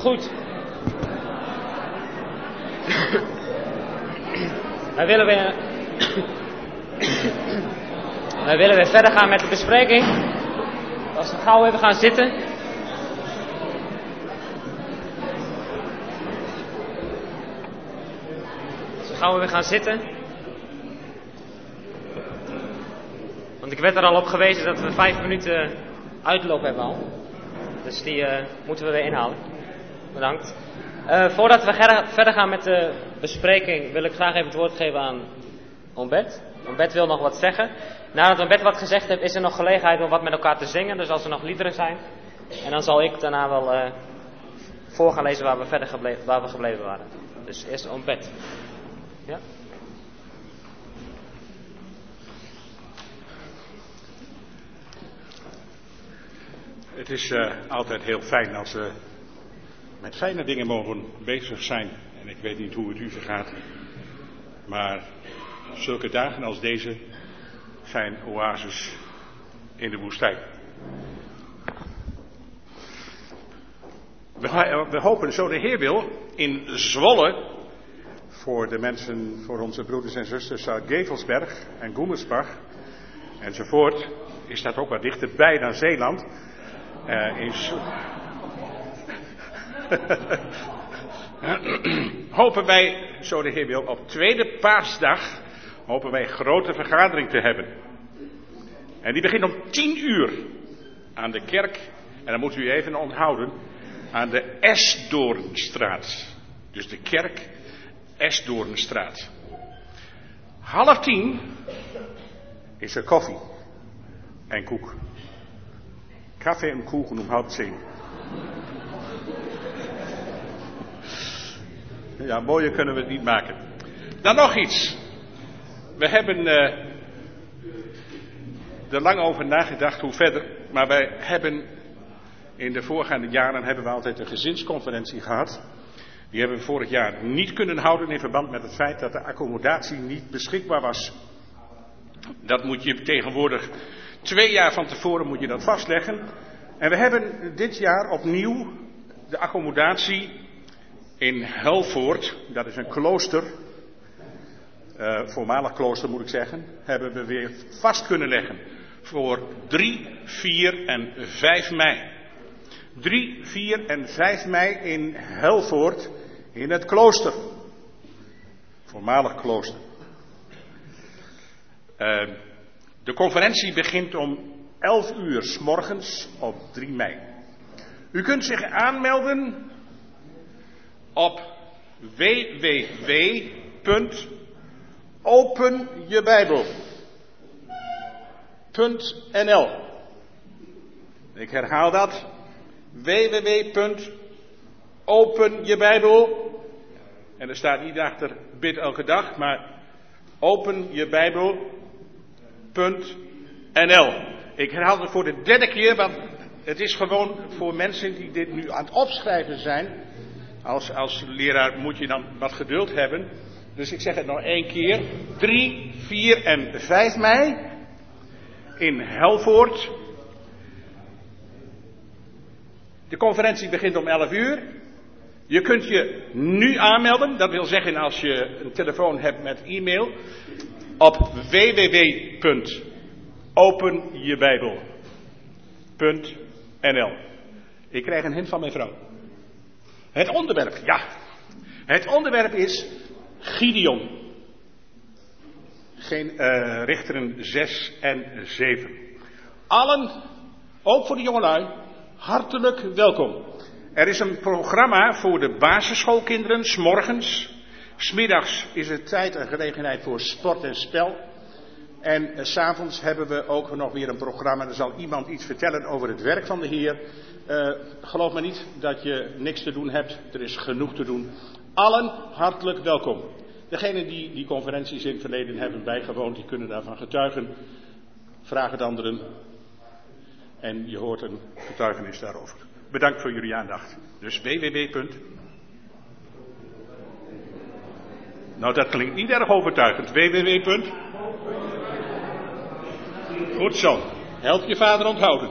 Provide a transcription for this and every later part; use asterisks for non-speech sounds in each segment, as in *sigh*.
Goed. Wij willen weer. Wij willen weer verder gaan met de bespreking. Als we gauw even gaan zitten. Als we gauw even gaan zitten. Want ik werd er al op gewezen dat we vijf minuten uitloop hebben al. Dus die uh, moeten we weer inhalen. Bedankt. Uh, voordat we verder gaan met de bespreking wil ik graag even het woord geven aan Ombed. Ombed wil nog wat zeggen. Nadat Ombed wat gezegd heeft, is er nog gelegenheid om wat met elkaar te zingen. Dus als er nog liederen zijn. En dan zal ik daarna wel uh, voor gaan lezen waar we verder gebleven, waar we gebleven waren. Dus eerst Ombed. Ja? Het is uh, altijd heel fijn als we met fijne dingen mogen bezig zijn. En ik weet niet hoe het u vergaat. Maar zulke dagen als deze zijn oases in de woestijn. We, hopen, zo de Heer wil, in Zwolle, voor de mensen, voor onze broeders en zusters uit Gevelsberg en Goemersbach enzovoort, is dat ook wat dichterbij dan Zeeland. Uh, in *laughs* hopen wij, zo de Heer wil, op tweede paasdag hopen wij grote vergadering te hebben. En die begint om tien uur aan de kerk, en dan moet u even onthouden, aan de Esdoornstraat. Dus de kerk Esdoornstraat. Half tien is er koffie en koek. Kaffee en koeken om half tien. Ja, mooier kunnen we het niet maken. Dan nog iets. We hebben uh, er lang over nagedacht hoe verder. Maar wij hebben in de voorgaande jaren hebben we altijd een gezinsconferentie gehad. Die hebben we vorig jaar niet kunnen houden in verband met het feit dat de accommodatie niet beschikbaar was. Dat moet je tegenwoordig twee jaar van tevoren moet je dat vastleggen. En we hebben dit jaar opnieuw de accommodatie in Helvoort, dat is een klooster, uh, voormalig klooster moet ik zeggen, hebben we weer vast kunnen leggen voor 3, 4 en 5 mei. 3, 4 en 5 mei in Helvoort in het klooster. Voormalig klooster. Uh, de conferentie begint om 11 uur s morgens op 3 mei. U kunt zich aanmelden op www.openjebijbel.nl. Ik herhaal dat. www.openjebijbel. En er staat niet achter bid elke dag, maar openjebijbel.nl. Ik herhaal het voor de derde keer, want het is gewoon voor mensen die dit nu aan het opschrijven zijn als, als leraar moet je dan wat geduld hebben. Dus ik zeg het nog één keer. 3, 4 en 5 mei in Helvoort. De conferentie begint om 11 uur. Je kunt je nu aanmelden, dat wil zeggen als je een telefoon hebt met e-mail, op www.openjebijbel.nl. Ik krijg een hint van mijn vrouw. Het onderwerp, ja. Het onderwerp is Gideon. Geen uh, richteren 6 en 7. Allen, ook voor de jongelui, hartelijk welkom. Er is een programma voor de basisschoolkinderen, s'morgens. Smiddags is het tijd en gelegenheid voor sport en spel. En uh, s'avonds hebben we ook nog weer een programma. Er zal iemand iets vertellen over het werk van de Heer. Uh, geloof me niet dat je niks te doen hebt. Er is genoeg te doen. Allen hartelijk welkom. Degenen die die conferenties in het verleden hebben bijgewoond, die kunnen daarvan getuigen. Vraag het anderen. En je hoort een getuigenis daarover. Bedankt voor jullie aandacht. Dus www. Nou, dat klinkt niet erg overtuigend. www. Goed zo. Help je vader onthouden.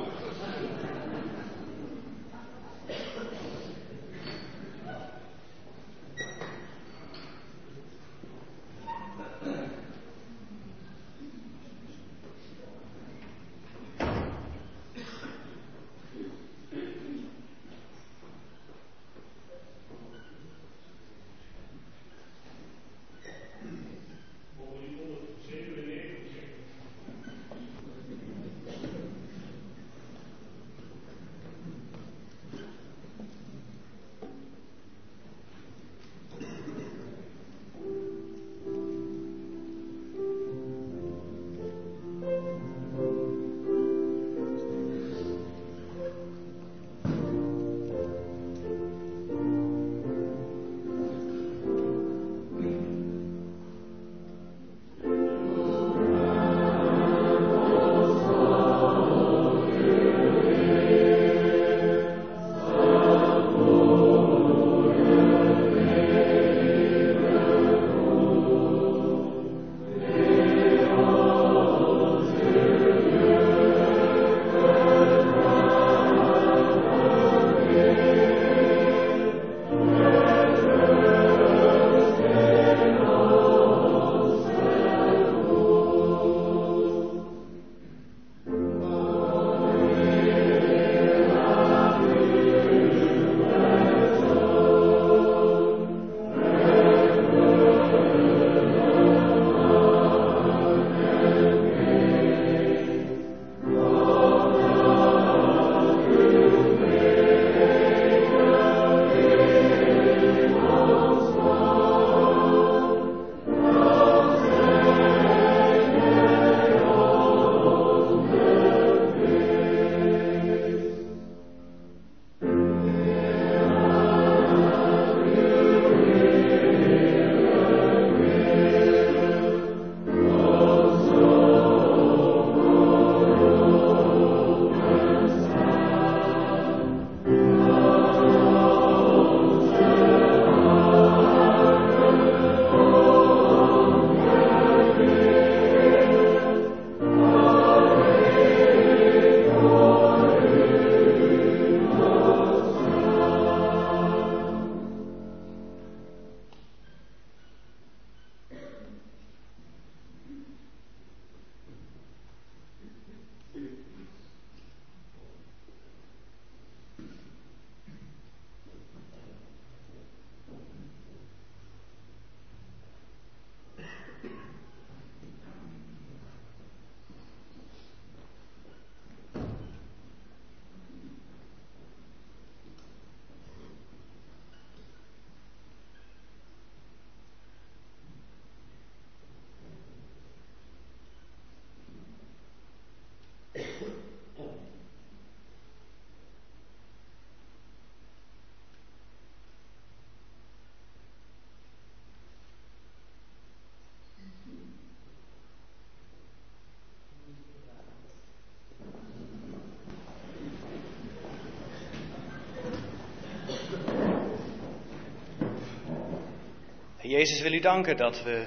Jezus wil u danken dat we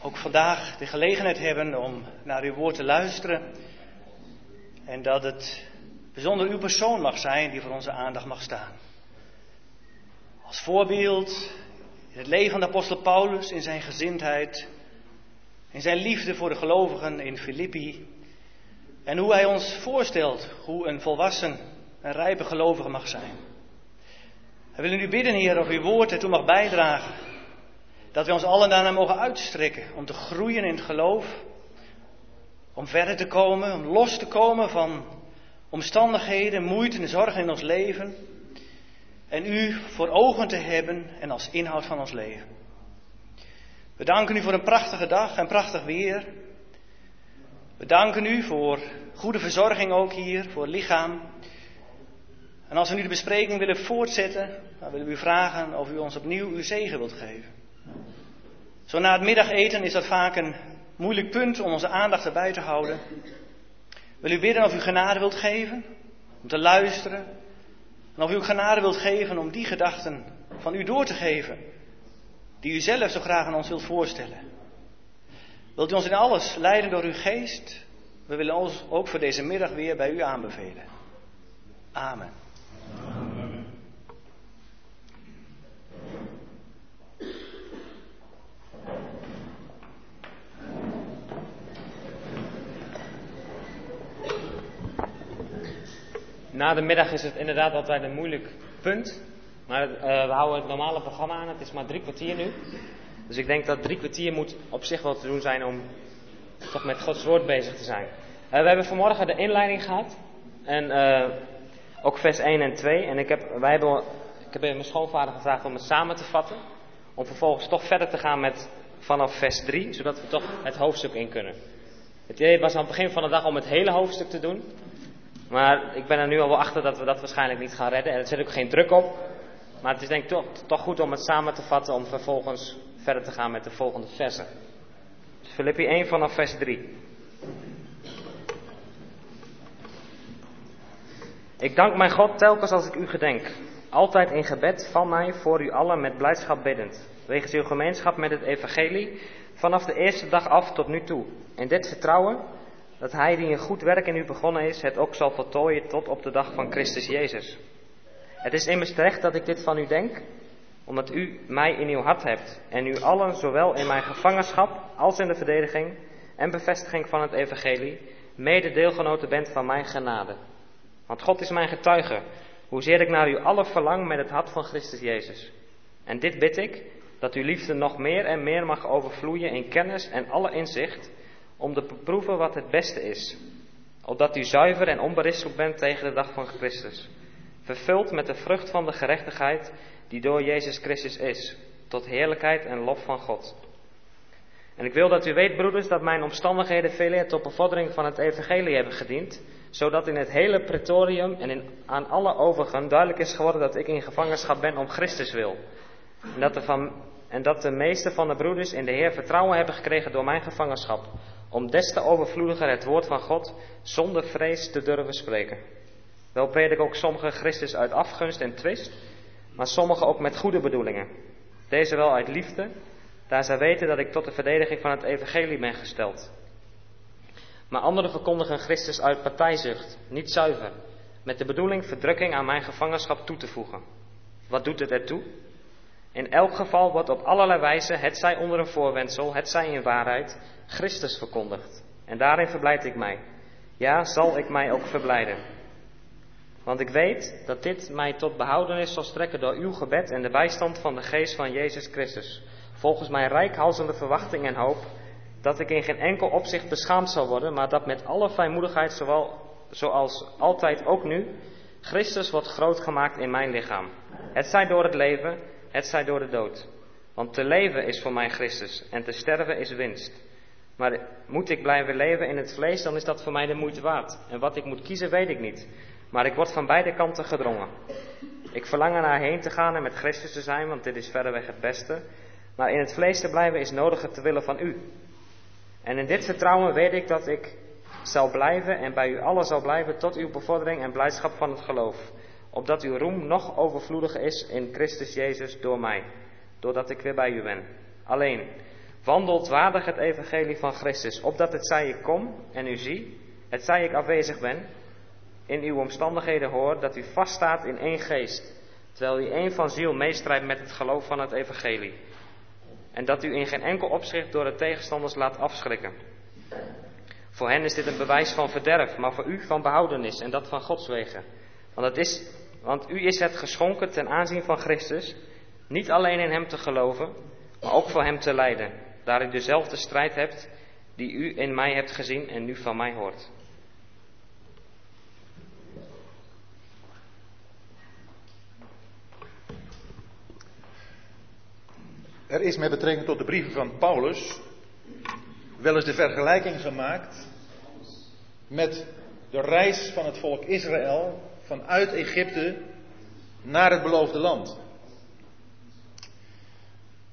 ook vandaag de gelegenheid hebben om naar uw woord te luisteren. En dat het bijzonder uw persoon mag zijn die voor onze aandacht mag staan. Als voorbeeld in het leven van de apostel Paulus, in zijn gezindheid, in zijn liefde voor de gelovigen in Filippi. En hoe hij ons voorstelt hoe een volwassen, een rijpe gelovige mag zijn. We willen u bidden, Heer, of uw woord ertoe mag bijdragen. Dat we ons allen daarna mogen uitstrekken om te groeien in het geloof. Om verder te komen, om los te komen van omstandigheden, moeite en zorgen in ons leven. En u voor ogen te hebben en als inhoud van ons leven. We danken u voor een prachtige dag en prachtig weer. We danken u voor goede verzorging ook hier, voor het lichaam. En als we nu de bespreking willen voortzetten, dan willen we u vragen of u ons opnieuw uw zegen wilt geven. Zo na het middageten is dat vaak een moeilijk punt om onze aandacht erbij te houden. Wil u bidden of u genade wilt geven om te luisteren. En of u genade wilt geven om die gedachten van u door te geven. Die u zelf zo graag aan ons wilt voorstellen. Wilt u ons in alles leiden door uw geest? We willen ons ook voor deze middag weer bij u aanbevelen. Amen. Na de middag is het inderdaad altijd een moeilijk punt. Maar uh, we houden het normale programma aan. Het is maar drie kwartier nu. Dus ik denk dat drie kwartier moet op zich wel te doen zijn om toch met Gods woord bezig te zijn. Uh, we hebben vanmorgen de inleiding gehad. En uh, ook vers 1 en 2. En ik heb, wij hebben, ik heb mijn schoonvader gevraagd om het samen te vatten. Om vervolgens toch verder te gaan met vanaf vers 3. Zodat we toch het hoofdstuk in kunnen. Het idee was aan het begin van de dag om het hele hoofdstuk te doen. Maar ik ben er nu al wel achter dat we dat waarschijnlijk niet gaan redden. En er zit ook geen druk op. Maar het is denk ik toch, toch goed om het samen te vatten om vervolgens verder te gaan met de volgende versen. Filippi 1 vanaf vers 3. Ik dank mijn God telkens als ik u gedenk. Altijd in gebed van mij voor u allen met blijdschap biddend. Wegens uw gemeenschap met het evangelie vanaf de eerste dag af tot nu toe. En dit vertrouwen dat hij die een goed werk in u begonnen is, het ook zal voltooien tot op de dag van Christus Jezus. Het is immers terecht dat ik dit van u denk, omdat u mij in uw hart hebt en u allen, zowel in mijn gevangenschap als in de verdediging en bevestiging van het evangelie, mede deelgenoten bent van mijn genade. Want God is mijn getuige, hoezeer ik naar u allen verlang met het hart van Christus Jezus. En dit bid ik, dat uw liefde nog meer en meer mag overvloeien in kennis en alle inzicht, om te beproeven wat het beste is, opdat u zuiver en onberispelijk bent tegen de dag van Christus, vervuld met de vrucht van de gerechtigheid die door Jezus Christus is, tot heerlijkheid en lof van God. En ik wil dat u weet, broeders, dat mijn omstandigheden veel tot bevordering van het evangelie hebben gediend, zodat in het hele pretorium en in, aan alle overigen duidelijk is geworden dat ik in gevangenschap ben om Christus wil. En dat, en dat de meeste van de broeders in de Heer vertrouwen hebben gekregen door mijn gevangenschap, om des te overvloediger het woord van God zonder vrees te durven spreken. Wel predik ook sommige Christus uit afgunst en twist, maar sommigen ook met goede bedoelingen. Deze wel uit liefde, daar zij weten dat ik tot de verdediging van het evangelie ben gesteld. Maar anderen verkondigen Christus uit partijzucht, niet zuiver, met de bedoeling verdrukking aan mijn gevangenschap toe te voegen. Wat doet het ertoe? In elk geval wordt op allerlei wijze, het zij onder een voorwendsel, het zij in waarheid, Christus verkondigd. En daarin verblijd ik mij. Ja, zal ik mij ook verblijden. Want ik weet dat dit mij tot behoudenis zal strekken door uw gebed en de bijstand van de geest van Jezus Christus. Volgens mijn rijkhalzende verwachting en hoop, dat ik in geen enkel opzicht beschaamd zal worden, maar dat met alle vrijmoedigheid, zowel, zoals altijd ook nu, Christus wordt groot gemaakt in mijn lichaam. Het zij door het leven, het zij door de dood. Want te leven is voor mij Christus en te sterven is winst. Maar moet ik blijven leven in het vlees, dan is dat voor mij de moeite waard. En wat ik moet kiezen, weet ik niet. Maar ik word van beide kanten gedrongen. Ik verlang er naar heen te gaan en met Christus te zijn, want dit is verreweg het beste. Maar in het vlees te blijven is nodiger te willen van u. En in dit vertrouwen weet ik dat ik zal blijven en bij u allen zal blijven tot uw bevordering en blijdschap van het geloof. Opdat uw roem nog overvloediger is in Christus Jezus door mij. doordat ik weer bij u ben. Alleen, wandelt waardig het evangelie van Christus, opdat het zij ik kom en u zie, het zij ik afwezig ben, in uw omstandigheden hoor dat u vaststaat in één geest, terwijl u één van ziel meestrijdt met het geloof van het evangelie. En dat u in geen enkel opzicht door de tegenstanders laat afschrikken. Voor hen is dit een bewijs van verderf, maar voor u van behoudenis en dat van Gods wegen. Want, het is, want u is het geschonken ten aanzien van Christus, niet alleen in Hem te geloven, maar ook voor Hem te lijden, daar u dezelfde strijd hebt die u in mij hebt gezien en nu van mij hoort. Er is met betrekking tot de brieven van Paulus wel eens de vergelijking gemaakt met de reis van het volk Israël vanuit Egypte naar het beloofde land.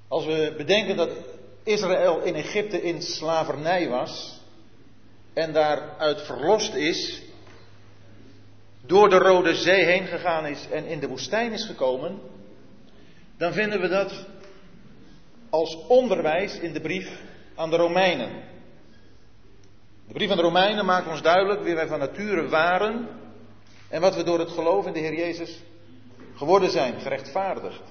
Als we bedenken dat Israël in Egypte in slavernij was en daaruit verlost is, door de Rode Zee heen gegaan is en in de woestijn is gekomen, dan vinden we dat als onderwijs in de brief aan de Romeinen. De brief aan de Romeinen maakt ons duidelijk wie wij van nature waren en wat we door het geloof in de Heer Jezus geworden zijn, gerechtvaardigd.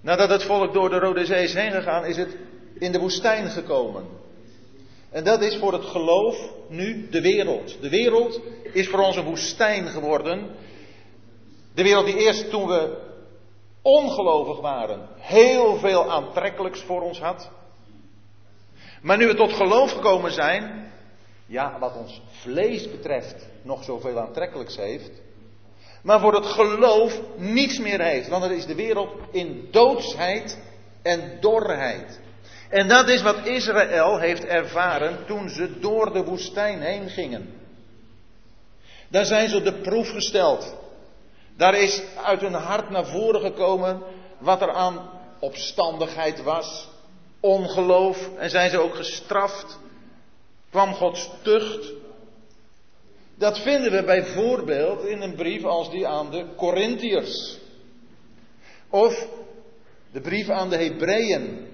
Nadat het volk door de Rode Zee is heen gegaan, is het in de woestijn gekomen. En dat is voor het geloof nu de wereld. De wereld is voor ons een woestijn geworden. De wereld die eerst toen we ongelovig waren, heel veel aantrekkelijks voor ons had. Maar nu we tot geloof gekomen zijn, ja, wat ons vlees betreft, nog zoveel aantrekkelijks heeft, maar voor het geloof niets meer heeft. Want er is de wereld in doodsheid en dorheid. En dat is wat Israël heeft ervaren toen ze door de woestijn heen gingen. Daar zijn ze op de proef gesteld. Daar is uit hun hart naar voren gekomen wat er aan opstandigheid was, ongeloof en zijn ze ook gestraft. Kwam Gods tucht. Dat vinden we bijvoorbeeld in een brief als die aan de Corinthiërs. Of de brief aan de Hebreeën.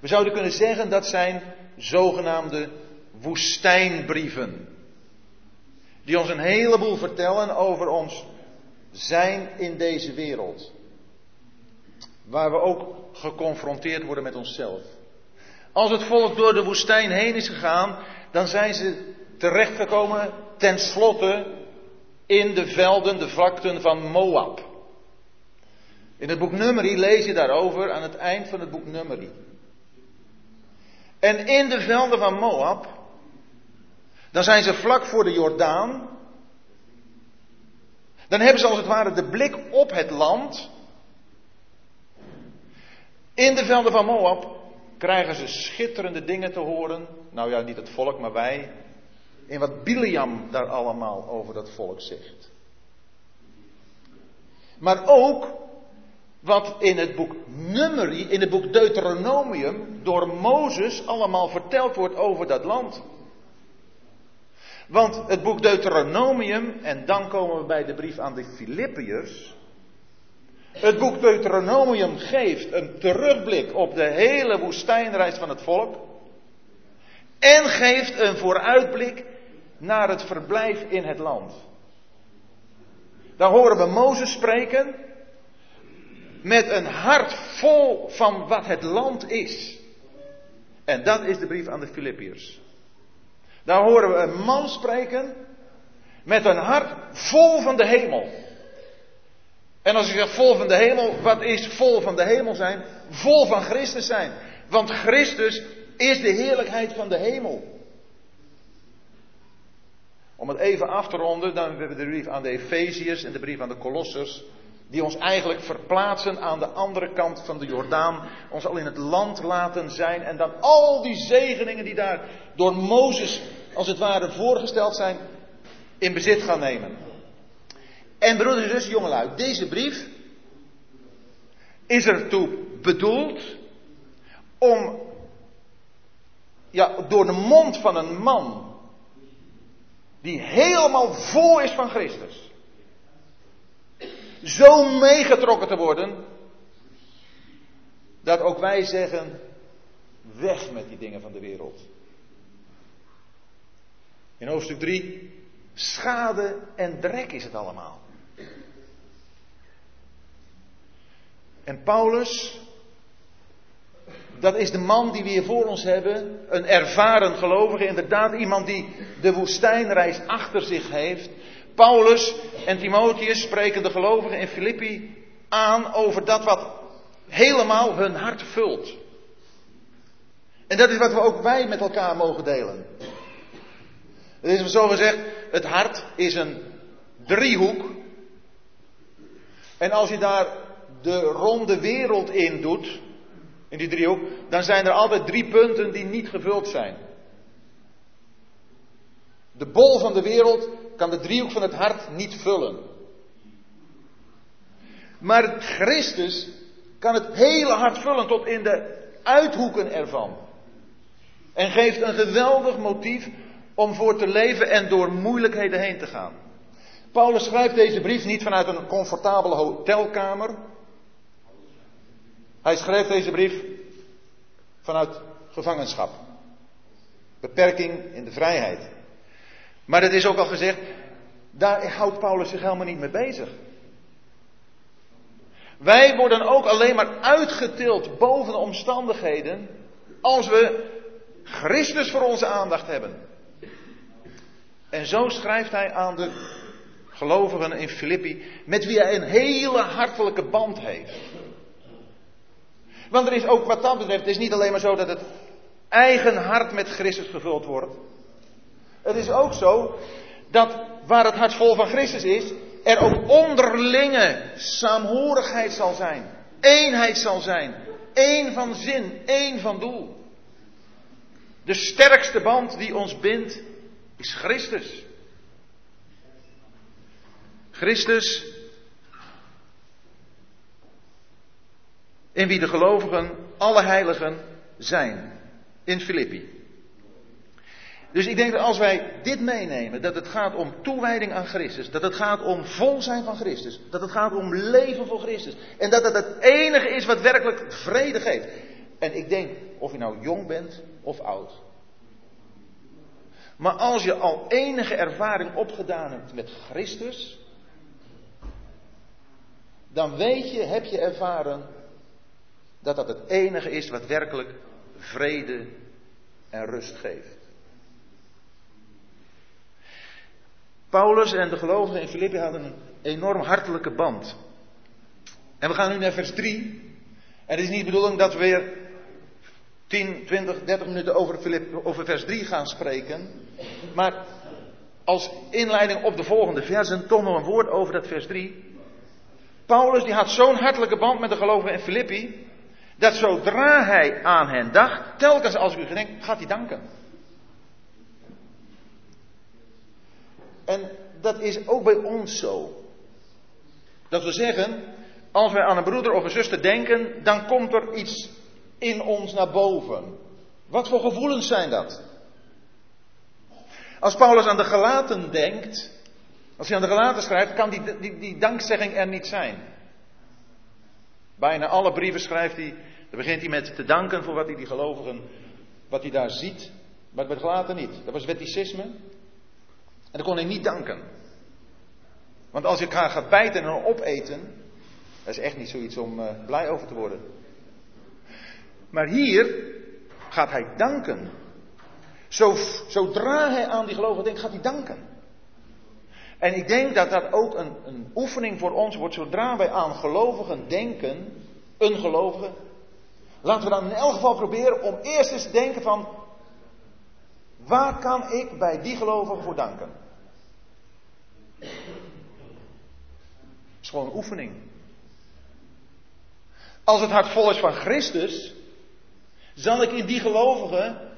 We zouden kunnen zeggen dat zijn zogenaamde woestijnbrieven. Die ons een heleboel vertellen over ons zijn in deze wereld. Waar we ook geconfronteerd worden met onszelf. Als het volk door de woestijn heen is gegaan, dan zijn ze terechtgekomen tenslotte in de velden, de vlakten van Moab. In het boek Numeri lees je daarover aan het eind van het boek Numeri. En in de velden van Moab, dan zijn ze vlak voor de Jordaan, dan hebben ze als het ware de blik op het land. In de velden van Moab krijgen ze schitterende dingen te horen. Nou ja, niet het volk, maar wij. In wat Biliam daar allemaal over dat volk zegt. Maar ook wat in het boek Numeri, in het boek Deuteronomium, door Mozes allemaal verteld wordt over dat land. Want het boek Deuteronomium, en dan komen we bij de brief aan de Filippiërs. Het boek Deuteronomium geeft een terugblik op de hele woestijnreis van het volk. En geeft een vooruitblik naar het verblijf in het land. Daar horen we Mozes spreken met een hart vol van wat het land is. En dat is de brief aan de Filippiërs. Daar horen we een man spreken met een hart vol van de hemel. En als ik zeg vol van de hemel, wat is vol van de hemel zijn? Vol van Christus zijn. Want Christus is de heerlijkheid van de hemel. Om het even af te ronden, dan hebben we de brief aan de Efeziërs en de brief aan de Colossers die ons eigenlijk verplaatsen aan de andere kant van de Jordaan, ons al in het land laten zijn en dan al die zegeningen die daar door Mozes als het ware voorgesteld zijn, in bezit gaan nemen. En broeders en zussen, jongelui, deze brief is ertoe bedoeld om ja, door de mond van een man die helemaal vol is van Christus zo meegetrokken te worden, dat ook wij zeggen, weg met die dingen van de wereld. In hoofdstuk 3, schade en drek is het allemaal. En Paulus, dat is de man die we hier voor ons hebben. Een ervaren gelovige, inderdaad iemand die de woestijnreis achter zich heeft. Paulus en Timotheus spreken de gelovigen in Filippi aan over dat wat helemaal hun hart vult. En dat is wat we ook wij met elkaar mogen delen. Het is zo gezegd, het hart is een driehoek. En als je daar de ronde wereld in doet, in die driehoek, dan zijn er altijd drie punten die niet gevuld zijn. De bol van de wereld kan de driehoek van het hart niet vullen. Maar Christus kan het hele hart vullen tot in de uithoeken ervan. En geeft een geweldig motief om voor te leven en door moeilijkheden heen te gaan. Paulus schrijft deze brief niet vanuit een comfortabele hotelkamer. Hij schrijft deze brief vanuit gevangenschap. Beperking in de vrijheid. Maar het is ook al gezegd, daar houdt Paulus zich helemaal niet mee bezig. Wij worden ook alleen maar uitgetild boven de omstandigheden als we Christus voor onze aandacht hebben. En zo schrijft hij aan de gelovigen in Filippi, met wie hij een hele hartelijke band heeft. Want er is ook wat dat betreft, het is niet alleen maar zo dat het eigen hart met Christus gevuld wordt. Het is ook zo dat waar het hart vol van Christus is, er ook onderlinge saamhorigheid zal zijn. Eenheid zal zijn. één van zin, één van doel. De sterkste band die ons bindt is Christus. Christus, in wie de gelovigen, alle heiligen zijn, in Filippi. Dus ik denk dat als wij dit meenemen, dat het gaat om toewijding aan Christus, dat het gaat om vol zijn van Christus, dat het gaat om leven voor Christus, en dat het het enige is wat werkelijk vrede geeft. En ik denk, of je nou jong bent of oud, maar als je al enige ervaring opgedaan hebt met Christus, dan weet je, heb je ervaren dat dat het enige is wat werkelijk vrede en rust geeft. Paulus en de gelovigen in Filippi hadden een enorm hartelijke band. En we gaan nu naar vers 3. En het is niet de bedoeling dat we weer 10, 20, 30 minuten over, over vers 3 gaan spreken. Maar als inleiding op de volgende versen toch nog een woord over dat vers 3. Paulus die had zo'n hartelijke band met de gelovigen in Filippi. Dat zodra hij aan hen dacht, telkens als u gedenkt, gaat hij danken. En dat is ook bij ons zo. Dat we zeggen, als wij aan een broeder of een zuster denken, dan komt er iets in ons naar boven. Wat voor gevoelens zijn dat? Als Paulus aan de gelaten denkt, als hij aan de gelaten schrijft, kan die, die, die dankzegging er niet zijn. Bijna alle brieven schrijft hij, dan begint hij met te danken voor wat hij die gelovigen, wat hij daar ziet. Maar bij de gelaten niet. Dat was wetticisme. En dan kon hij niet danken. Want als je elkaar gaat bijten en opeten, dat is echt niet zoiets om uh, blij over te worden. Maar hier gaat hij danken. Zo, zodra hij aan die gelovigen denkt, gaat hij danken. En ik denk dat dat ook een, een oefening voor ons wordt. Zodra wij aan gelovigen denken, een gelovige, laten we dan in elk geval proberen om eerst eens te denken van, waar kan ik bij die gelovigen voor danken? Het is gewoon een oefening. Als het hart vol is van Christus, zal ik in die gelovigen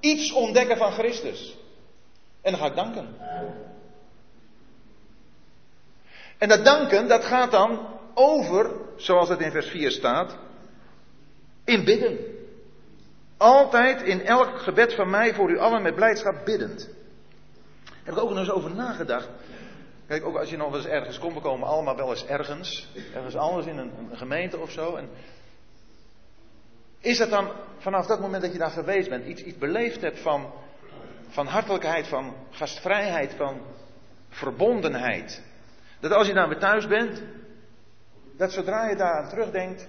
iets ontdekken van Christus. En dan ga ik danken. En dat danken, dat gaat dan over, zoals het in vers 4 staat, in bidden. Altijd in elk gebed van mij voor u allen met blijdschap biddend. Daar heb ik ook nog eens over nagedacht. Kijk, ook als je nog eens ergens komt, we komen allemaal wel eens ergens. Ergens anders in een, een gemeente of zo. En is dat dan vanaf dat moment dat je daar geweest bent, iets, iets beleefd hebt van, van hartelijkheid, van gastvrijheid, van verbondenheid? Dat als je dan weer thuis bent, dat zodra je daar aan terugdenkt,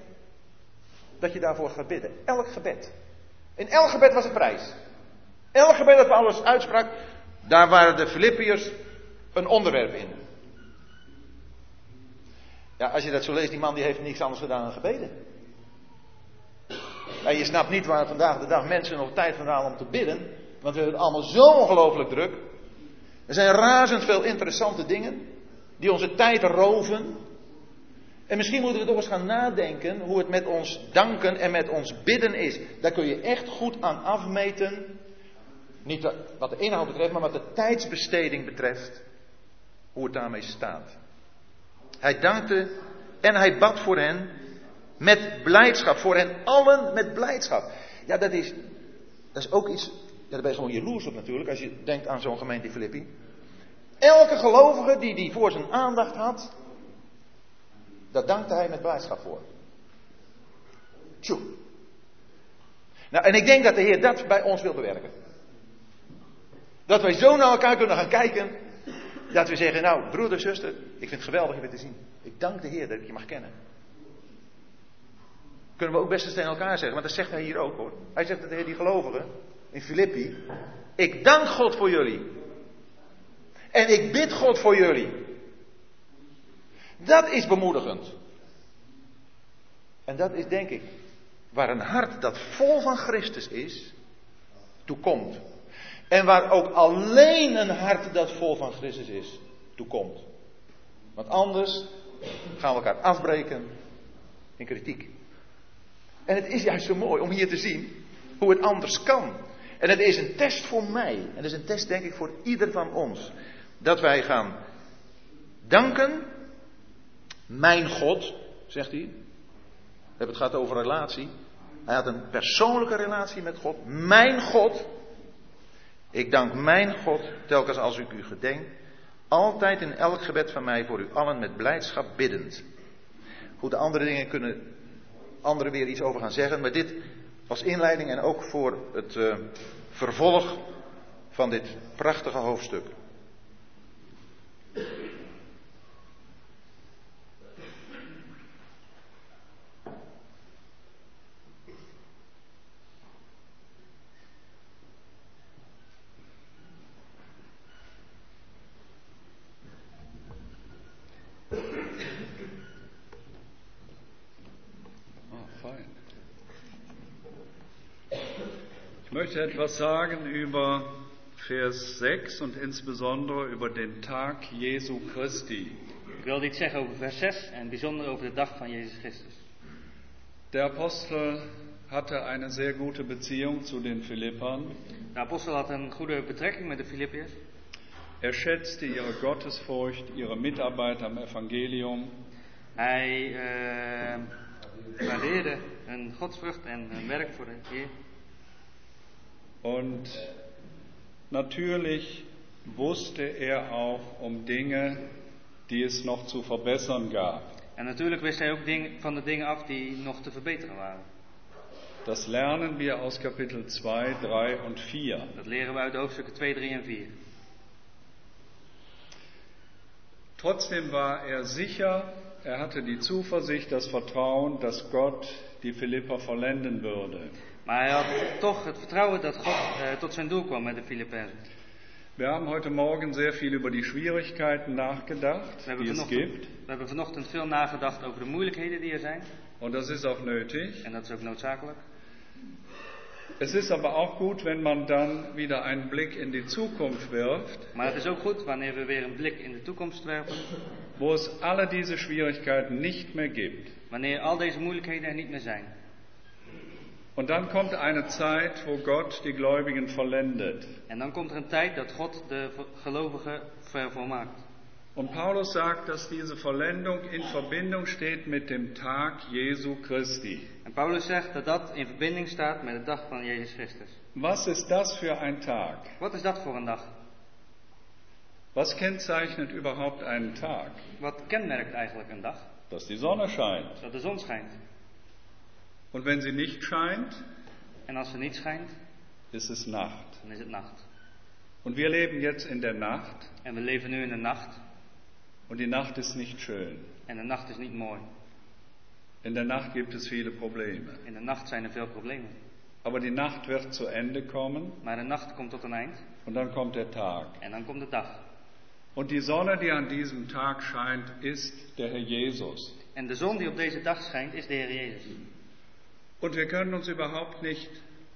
dat je daarvoor gaat bidden. Elk gebed. In elk gebed was een prijs. Elk gebed dat Paulus uitsprak, daar waren de Filippiërs een onderwerp in. Ja, als je dat zo leest, die man die heeft niks anders gedaan dan gebeden. En je snapt niet waar vandaag de dag mensen nog tijd vandaan om te bidden. Want we hebben het allemaal zo ongelooflijk druk. Er zijn razend veel interessante dingen die onze tijd roven. En misschien moeten we toch eens gaan nadenken hoe het met ons danken en met ons bidden is. Daar kun je echt goed aan afmeten. Niet wat de inhoud betreft, maar wat de tijdsbesteding betreft. Hoe het daarmee staat. Hij dankte en hij bad voor hen met blijdschap. Voor hen allen met blijdschap. Ja, dat is, dat is ook iets. Ja, daar ben je gewoon jaloers op natuurlijk. Als je denkt aan zo'n gemeente Filippi. Elke gelovige die die voor zijn aandacht had. Daar dankte hij met blijdschap voor. Tjoe. Nou, en ik denk dat de Heer dat bij ons wil bewerken. Dat wij zo naar elkaar kunnen gaan kijken. Dat we zeggen, nou, broeder, zuster, ik vind het geweldig je weer te zien. Ik dank de Heer dat ik je mag kennen. Kunnen we ook best eens tegen elkaar zeggen, want dat zegt hij hier ook hoor. Hij zegt tegen die gelovigen in Filippi: Ik dank God voor jullie. En ik bid God voor jullie. Dat is bemoedigend. En dat is denk ik waar een hart dat vol van Christus is, toe komt. En waar ook alleen een hart dat vol van Christus is, toe komt. Want anders gaan we elkaar afbreken in kritiek. En het is juist zo mooi om hier te zien hoe het anders kan. En het is een test voor mij. En het is een test denk ik voor ieder van ons. Dat wij gaan danken. Mijn God, zegt hij. We hebben het gehad over relatie. Hij had een persoonlijke relatie met God. Mijn God. Ik dank mijn God telkens als ik u gedenk. Altijd in elk gebed van mij voor u allen met blijdschap biddend. Goed, de andere dingen kunnen anderen weer iets over gaan zeggen. Maar dit als inleiding en ook voor het uh, vervolg van dit prachtige hoofdstuk. Möchte etwas sagen über Vers 6 und insbesondere über den Tag Jesu Christi. Ik wilde iets zeggen over vers 6 en bijzonder over de dag van Jezus Christus. Der Apostel hatte eine sehr gute Beziehung zu den Philippern. De apostel had een goede betrekking met de Filippiërs. Er schätzte ihre Gottesfurcht, ihre Mitarbeit am Evangelium. Hij uh, waardeerde hun godsvrucht en hun werk voor de Heer. Und natürlich wusste er auch um Dinge, die es noch zu verbessern gab. En natuurlijk wist hij ook ding, van de dingen af die nog te verbeteren waren. Das lernen wir aus Kapitel 2, 3 und 4. Dat leren we uit hoofdstukken 2, 3 en 4. Trotzdem war er sicher, er hatte die Zuversicht, das Vertrauen, dass Gott die Philipper vollenden würde. Maar hij had toch het vertrouwen dat God uh, tot zijn doel kwam met de Filippenzen. Wir haben heute Morgen sehr viel über die Schwierigkeiten nachgedacht, die es gibt. We hebben vanochtend veel nagedacht over de moeilijkheden die er zijn. Und das ist auch nötig. En dat is ook noodzakelijk. Es ist aber auch gut, wenn man dann wieder einen Blick in die Zukunft wirft. Maar het is ook goed wanneer we weer een blik in de toekomst werpen. Wo es alle diese Schwierigkeiten nicht mehr gibt. Wanneer al deze moeilijkheden er niet meer zijn. Und dann kommt eine Zeit, wo Gott die Gläubigen vollendet. En dan komt er een tijd dat God de gelovigen vervolmaakt. Und Paulus sagt, dass diese Vollendung in Verbindung steht mit dem Tag Jesu Christi. En Paulus zegt dat dat in verbinding staat met de dag van Jezus Christus. Was ist das für ein Tag? Wat is dat voor een dag? Was kennzeichnet überhaupt einen Tag? Wat kenmerkt eigenlijk een dag? Dass die Sonne scheint. Dat de zon schijnt. Und wenn sie nicht scheint, En als ze niet schijnt, ist es Nacht. dan is het nacht. Und wir leben jetzt in der Nacht En we leven nu in de nacht. und die Nacht ist nicht schön. En de nacht is niet mooi. In der Nacht gibt es viele Probleme. In de nacht zijn er veel problemen. Aber die Nacht wird zu Ende kommen Maar de nacht komt tot een eind. und dann kommt der Tag. En dan komt de dag. Und die Sonne, die an diesem Tag scheint, ist der Herr Jesus. En de zon die op deze dag schijnt, is de Heer Jezus. Und wir können uns überhaupt nicht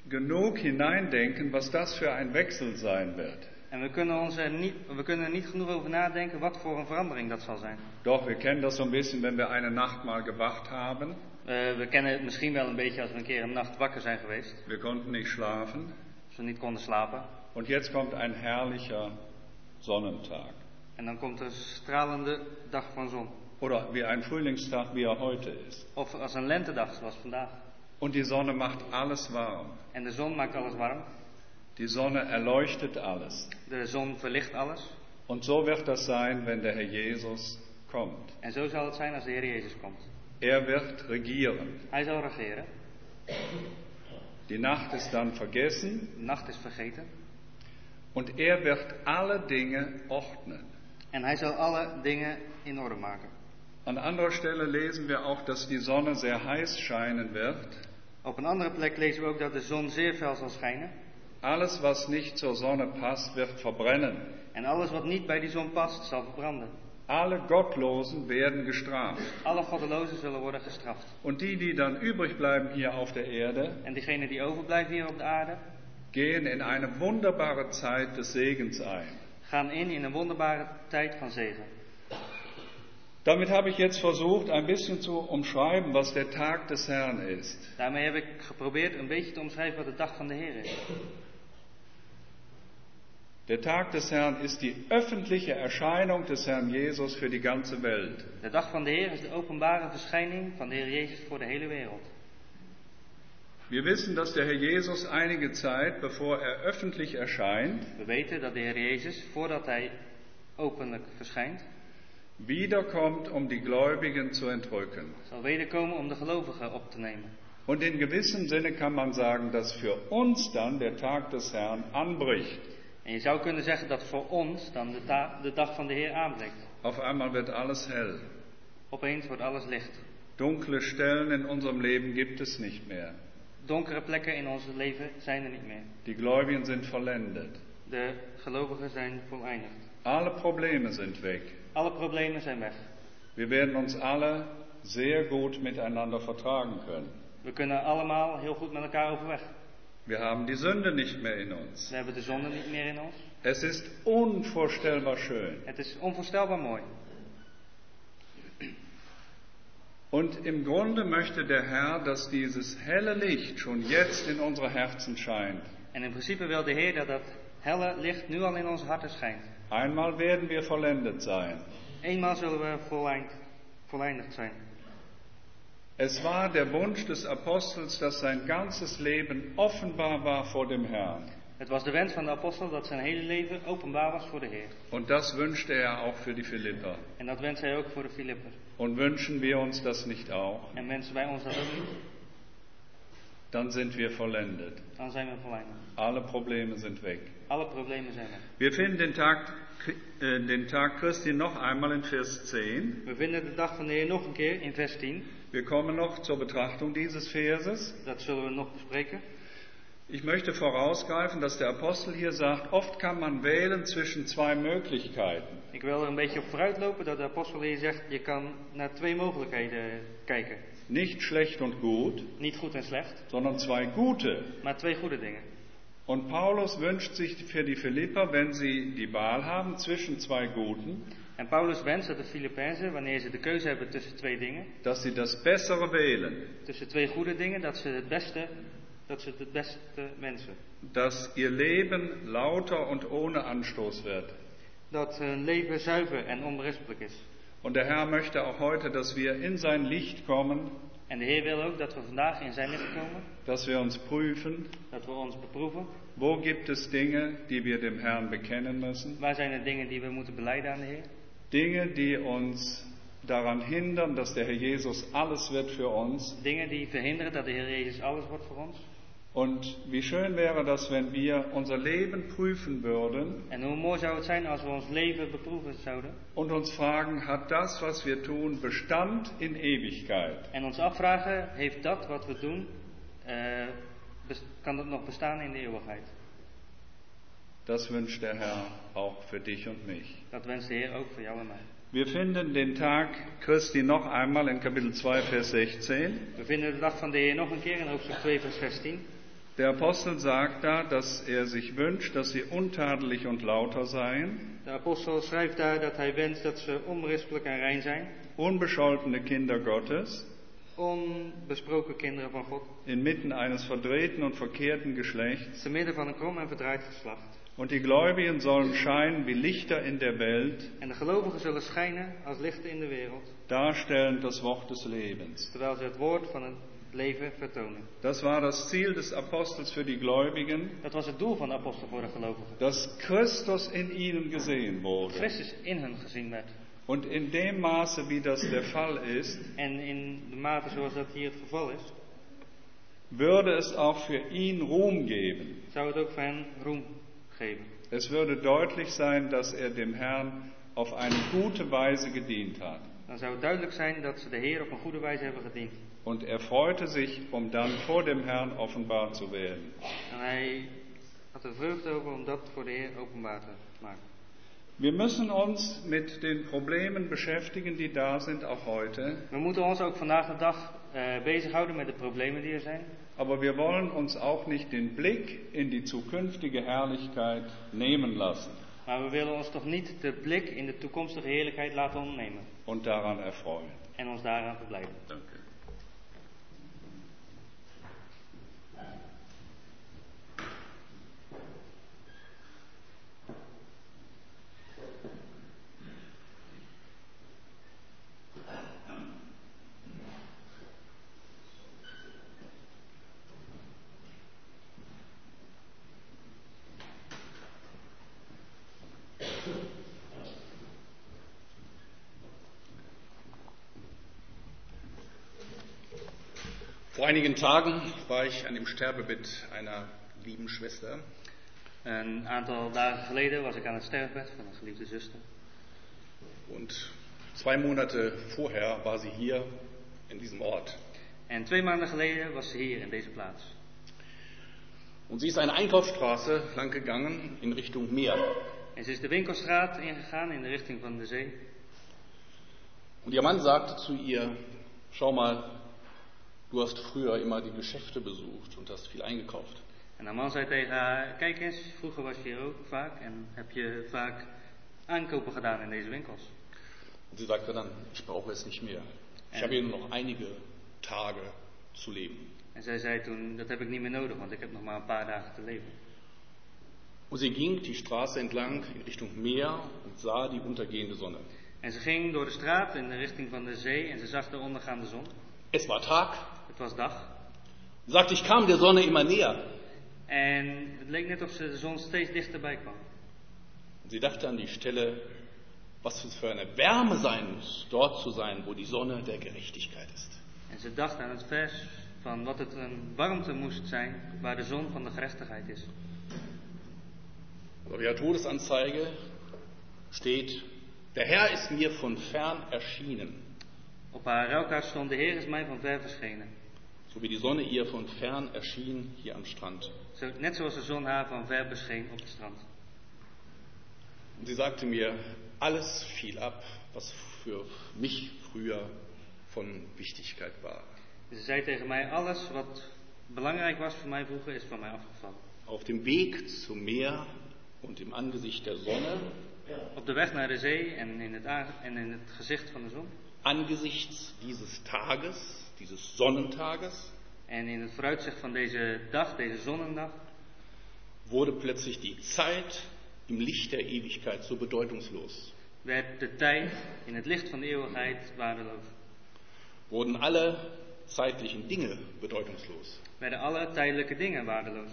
genug hineindenken, was das für ein Wechsel sein wird. En we kunnen, ons er niet, we kunnen er niet genoeg over nadenken wat voor een verandering dat zal zijn. Doch wir kennen das so ein bisschen, wenn wir eine Nacht mal gewacht haben. Eh, we kennen het misschien wel een beetje als we een keer een nacht wakker zijn geweest. Wir konnten nicht schlafen. Als we niet konden slapen. Und jetzt kommt ein herrlicher Sonnentag. En dan komt een stralende dag van zon. Oder wie ein Frühlingstag, wie er heute ist. Of als een lentedag zoals vandaag. Und die Sonne macht alles warm. En de zon maakt alles warm. Die Sonne erleuchtet alles. De zon verlicht alles. Und so wird das sein, wenn der Herr Jesus kommt. En zo zal het zijn als de Heer Jezus komt. Er wird regieren. Hij zal regeren. Die Nacht ist dann vergessen De nacht is vergeten. und er wird alle Dinge ordnen. En hij zal alle dingen in orde maken. An anderer Stelle lesen wir auch, dass die Sonne sehr heiß scheinen wird. Op een andere plek lezen we ook dat de zon zeer fel zal schijnen. Alles, was nicht zur Sonne passt, wird verbrennen. En alles wat niet bij die zon past, zal verbranden. Alle Gottlosen werden gestraft. Alle goddelozen zullen worden gestraft. Und die, die dann übrig bleiben hier auf der Erde, En diegenen die overblijven hier op de aarde, gehen in eine wunderbare Zeit des Segens ein. gaan in in een wonderbare tijd van zegen. Damit habe ich jetzt versucht, ein bisschen zu umschreiben, was der Tag des Herrn ist. Daarmee heb ik geprobeerd een beetje te omschrijven wat de dag van de Heer is. Der Tag des Herrn ist die öffentliche Erscheinung des Herrn Jesus für die ganze Welt. De dag van de Heer is de openbare verschijning van de Heer Jezus voor de hele wereld. Wir wissen, dass der Herr Jesus einige Zeit, bevor er öffentlich erscheint, We weten dat de Heer Jezus, voordat hij openlijk verschijnt, wiederkommt, um die Gläubigen zu entrücken. zal wederkomen om de gelovigen op te nemen. Und in gewissem Sinne kann man sagen, dass für uns dann der Tag des Herrn anbricht. En je zou kunnen zeggen dat voor ons dan de, de dag van de Heer aanbreekt. Auf einmal wird alles hell. Opeens wordt alles licht. Dunkle Stellen in unserem Leben gibt es nicht mehr. Donkere plekken in ons leven zijn er niet meer. Die Gläubigen sind vollendet. De gelovigen zijn voleindigd. Alle Probleme sind weg. Alle problemen zijn weg. Wir werden uns alle sehr gut miteinander vertragen können. We kunnen allemaal heel goed met elkaar overweg. Wir haben die Sünde nicht mehr in uns. We hebben de zonde niet meer in ons. Es ist unvorstellbar schön. Het is onvoorstelbaar mooi. Und im Grunde möchte der Herr, dass dieses helle Licht schon jetzt in unsere Herzen scheint. En in principe wil de Heer dat dat helle licht nu al in onze harten schijnt. Einmal werden wir vollendet sein. Eenmaal zullen we volleind, voleindigd zijn. Es war der Wunsch des Apostels, dass sein ganzes Leben offenbar war vor dem Herrn. Het was de wens van de apostel dat zijn hele leven openbaar was voor de Heer. Und das wünschte er auch für die Philipper. En dat wenst hij ook voor de Filippen. Und wünschen wir uns das nicht auch? En wensen wij ons dat ook niet, Dann sind wir vollendet. dan zijn we voleindigd. Alle Probleme sind weg. Alle problemen zijn weg. Wir finden den Tag, äh, den Tag Christi noch einmal in Vers 10. We vinden de dag van de Heer nog een keer in vers 10. Wir kommen noch zur Betrachtung dieses Verses. Dat zullen we nog bespreken. Ich möchte vorausgreifen, dass der Apostel hier sagt, oft kann man wählen zwischen zwei Möglichkeiten. Ik wil er een beetje op vooruit lopen dat de apostel hier zegt, je kan naar twee mogelijkheden kijken. Nicht schlecht und gut, Niet goed en slecht, sondern zwei gute. maar twee goede dingen. Und Paulus wünscht sich für die Philipper, wenn sie die Wahl haben zwischen zwei guten, En Paulus wenst dat de Filippenzen, wanneer ze de keuze hebben tussen twee dingen, dass sie das Bessere wählen, tussen twee goede dingen, dat ze het beste, dat ze het beste wensen. dass ihr Leben lauter und ohne Anstoß wird. Dat hun leven zuiver en onberispelijk is. Und der Herr möchte auch heute, dass wir in sein Licht kommen, En de Heer wil ook dat we vandaag in zijn licht komen, dass wir uns prüfen, dat we ons beproeven. wo gibt es Dinge, die wir dem Herrn bekennen müssen, Waar zijn er dingen die we moeten beleiden aan de Heer? Dinge, die uns daran hindern, dass der Herr Jesus alles wird für uns. Dingen die verhinderen dat de Heer Jezus alles wordt voor ons. Und wie schön wäre das, wenn wir unser Leben prüfen würden En hoe mooi zou het zijn als we ons leven beproeven zouden. und uns fragen, hat das, was wir tun, Bestand in Ewigkeit? En ons afvragen, heeft dat wat we doen, bes- kan dat nog bestaan in de eeuwigheid? Das wünscht der Herr auch für dich und mich. Dat wenst de Heer ook voor jou en mij. Wir finden den Tag Christi noch einmal in Kapitel 2, Vers 16. We vinden de dag van de Heer nog een keer in hoofdstuk 2 vers 16. Der Apostel sagt da, dass er sich wünscht, dass sie untadelig und lauter seien, De apostel schrijft daar dat hij wenst dat ze onberispelijk en rein zijn. unbescholtene Kinder Gottes, Onbesproken kinderen van God. inmitten eines verdrehten und verkehrten Geschlechts. Te midden van een krom en verdraaid geslacht. Und die Gläubigen sollen scheinen wie Lichter in der Welt, En de gelovigen zullen schijnen als lichten in de wereld. darstellend das Wort des Lebens. Terwijl ze het woord van het leven vertonen. Das war das Ziel des Apostels für die Gläubigen, Dat was het doel van de apostel voor de gelovigen. dass Christus in ihnen gesehen wurde. Christus in hen gezien werd. Und in dem Maße, wie das der Fall ist, En in de mate zoals dat hier het geval is, würde es auch für ihn Ruhm geben. zou het ook voor hen roem geven. Es würde deutlich sein, dass er dem Herrn auf eine gute Weise gedient hat. Dan zou het duidelijk zijn dat ze de Heer op een goede wijze hebben gediend. Und er freute sich, um dann vor dem Herrn offenbar zu werden. En hij had er vreugde over om dat voor de Heer openbaar te maken. Wir müssen uns mit den Problemen beschäftigen, die da sind, auch heute. We moeten ons ook vandaag de dag eh, bezighouden met de problemen die er zijn. Aber wir wollen uns auch nicht den Blick in die zukünftige Herrlichkeit nehmen lassen Maar we willen ons toch niet de blik in de toekomstige heerlijkheid laten ontnemen. und daran erfreuen. En ons daaraan verblijden. Danke. Vor einigen Tagen war ich an dem Sterbebett einer lieben Schwester. Een aantal dagen geleden was ik aan het sterfbed van een geliefde zuster. Und zwei Monate vorher war sie hier in diesem Ort. En twee maanden geleden was ze hier in deze plaats. Und sie ist eine Einkaufsstraße lang gegangen in Richtung Meer. En ze is de winkelstraat ingegaan in de richting van de zee. Und ihr Mann sagte zu ihr, schau mal, du hast früher immer die Geschäfte besucht und hast viel eingekauft. En haar man zei tegen haar, kijk eens, vroeger was je hier ook vaak en heb je vaak aankopen gedaan in deze winkels. Und sie sagte dann, ich brauche es nicht mehr. Ich habe hier nur noch einige Tage zu leben. En zij zei toen, dat heb ik niet meer nodig, want ik heb nog maar een paar dagen te leven. Und sie ging die Straße entlang in Richtung Meer und sah die untergehende Sonne. En ze ging door de straat in de richting van de zee en ze zag de ondergaande zon. Es war Tag. Het was dag. Sie sagte, ich kam der Sonne immer näher. En het leek net of ze de zon steeds dichterbij kwam. Und sie dachte an die Stelle, was es für eine Wärme sein muss, dort zu sein, wo die Sonne der Gerechtigkeit ist. En ze dacht aan het vers van wat het een warmte moest zijn waar de zon van de gerechtigheid is. Auf ihrer Todesanzeige steht, der Herr ist mir von fern erschienen, Op haar rouwkaart stond de Heer is mij van ver verschenen. so wie die Sonne ihr von fern erschien hier am Strand. Net zoals de zon haar van ver bescheen op het strand. Und sie sagte mir, alles fiel ab, was für mich früher von Wichtigkeit war. Ze zei tegen mij, alles wat belangrijk was voor mij vroeger is van mij afgevallen. Auf dem Weg zum Meer und im Angesicht der Sonne, Op de weg naar de zee en in het, en in het gezicht van de zon. Angesichts dieses Tages, dieses Sonnentages, En in het vooruitzicht van deze dag, deze zonnendag, wurde plötzlich die Zeit im Licht der Ewigkeit so bedeutungslos. werd de tijd in het licht van de eeuwigheid waardeloos. Wurden alle zeitlichen Dinge bedeutungslos. werden alle tijdelijke dingen waardeloos.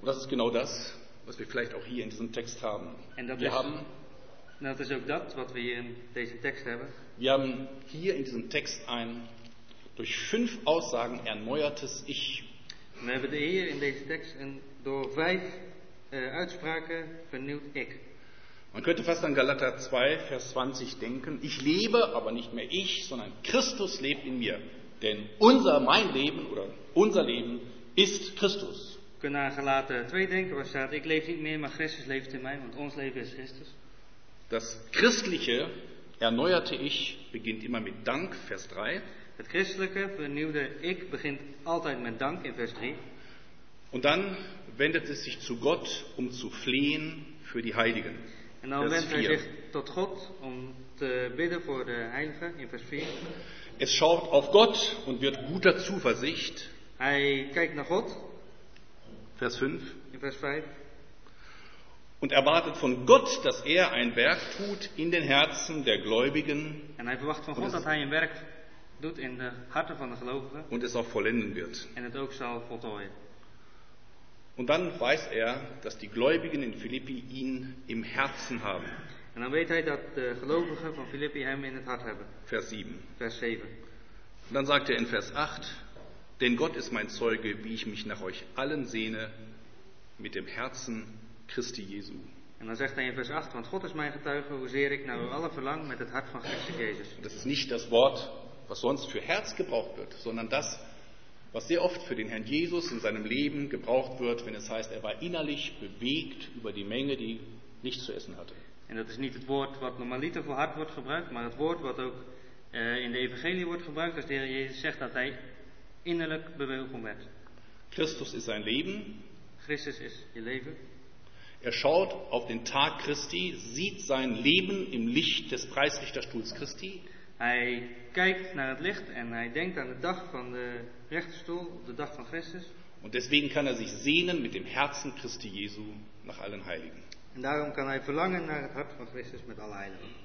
Und das ist genau das, was wir vielleicht auch hier in diesem Text haben. Wir is, haben, dat is ook dat wat we hier in deze tekst hebben. wir haben hier in diesem Text ein durch fünf Aussagen erneuertes Ich. We hebben de hier in deze tekst een door vijf eh, uitspraken vernieuwd ik. Man könnte fast an Galater 2, Vers 20 denken, ich lebe, aber nicht mehr ich, sondern Christus lebt in mir. Denn unser, mein Leben oder unser Leben ist Christus. We kunnen aan Galaten 2 denken waar staat ik leef niet meer, maar Christus leeft in mij, want ons leven is Christus. Das christliche, erneuerte Ich beginnt immer mit Dank, Vers 3. Het christelijke vernieuwde ik begint altijd met dank in vers 3. Und dann wendet es sich zu Gott, um zu flehen für die Heiligen. En dan Vers wendt hij 4. zich tot God om te bidden voor de heiligen in vers 4. Es schaut auf Gott und wird guter Zuversicht, Hij kijkt naar God Vers 5. in vers 5. Und erwartet von Gott, dass er ein Werk tut in den Herzen der Gläubigen En hij verwacht van God dat hij een werk doet in de harten van de gelovigen und es auch vollenden wird. en het ook zal voltooien. Und dann weiß er, dass die Gläubigen in Philippi ihn im Herzen haben. En dan weet hij dat de gelovigen van Filippi hem in het hart hebben. Vers 7. Vers 7. Und dann sagt er in Vers 8, denn Gott ist mein Zeuge, wie ich mich nach euch allen sehne, mit dem Herzen Christi Jesu. En dan zegt hij in vers 8, want God is mijn getuige, hoezeer ik naar u allen verlang met het hart van Christus Jezus. Das ist nicht das Wort, was sonst für Herz gebraucht wird, sondern das, was sehr oft für den Herrn Jesus in seinem Leben gebraucht wird, wenn es heißt, er war innerlich bewegt über die Menge, die nichts zu essen hatte. En dat is niet het woord wat normaliter voor hart wordt gebruikt, maar het woord wat ook eh, in de evangelie wordt gebruikt als de Heer Jezus zegt dat hij innerlijk bewogen werd. Christus ist sein Leben. Christus is je leven. Er schaut auf den Tag Christi, sieht sein Leben im Licht des Preisrichterstuhls Christi Hij kijkt naar het licht en hij denkt aan de dag van de rechterstoel, de dag van Christus. und deswegen kann er sich sehnen mit dem Herzen Christi Jesu nach allen Heiligen. En daarom kan hij verlangen naar het hart van Christus met alle heiligen.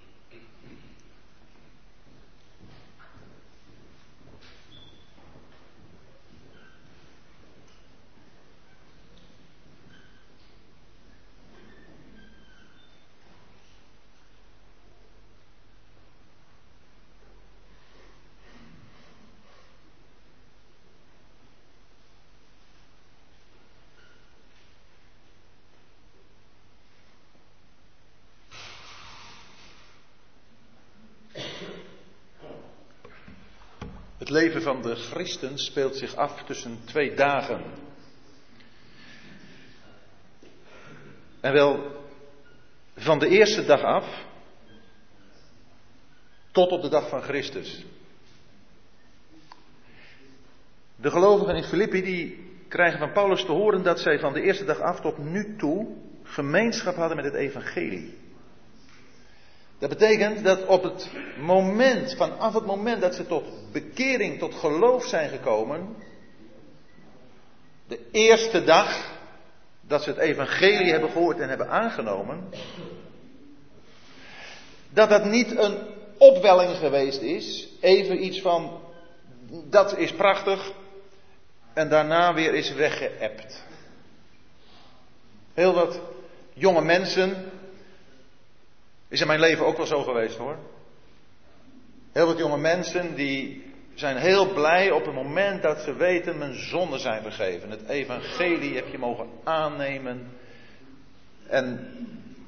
Het leven van de christen speelt zich af tussen twee dagen. En wel van de eerste dag af tot op de dag van Christus. De gelovigen in Filippi die krijgen van Paulus te horen dat zij van de eerste dag af tot nu toe gemeenschap hadden met het evangelie. Dat betekent dat op het moment, vanaf het moment dat ze tot bekering, tot geloof zijn gekomen, de eerste dag dat ze het evangelie hebben gehoord en hebben aangenomen, dat dat niet een opwelling geweest is, even iets van, dat is prachtig, en daarna weer is weggeëpt. Heel wat jonge mensen, is in mijn leven ook wel zo geweest hoor. Heel wat jonge mensen die zijn heel blij op het moment dat ze weten mijn zonden zijn vergeven. Het evangelie heb je mogen aannemen. En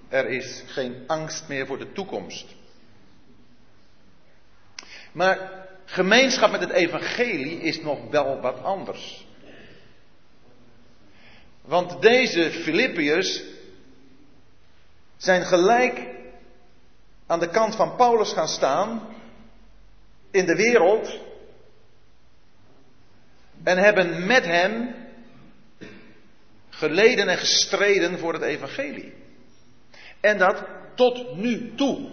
er is geen angst meer voor de toekomst. Maar gemeenschap met het evangelie is nog wel wat anders. Want deze Filippiërs zijn gelijk aan de kant van Paulus gaan staan in de wereld en hebben met hem geleden en gestreden voor het evangelie. En dat tot nu toe.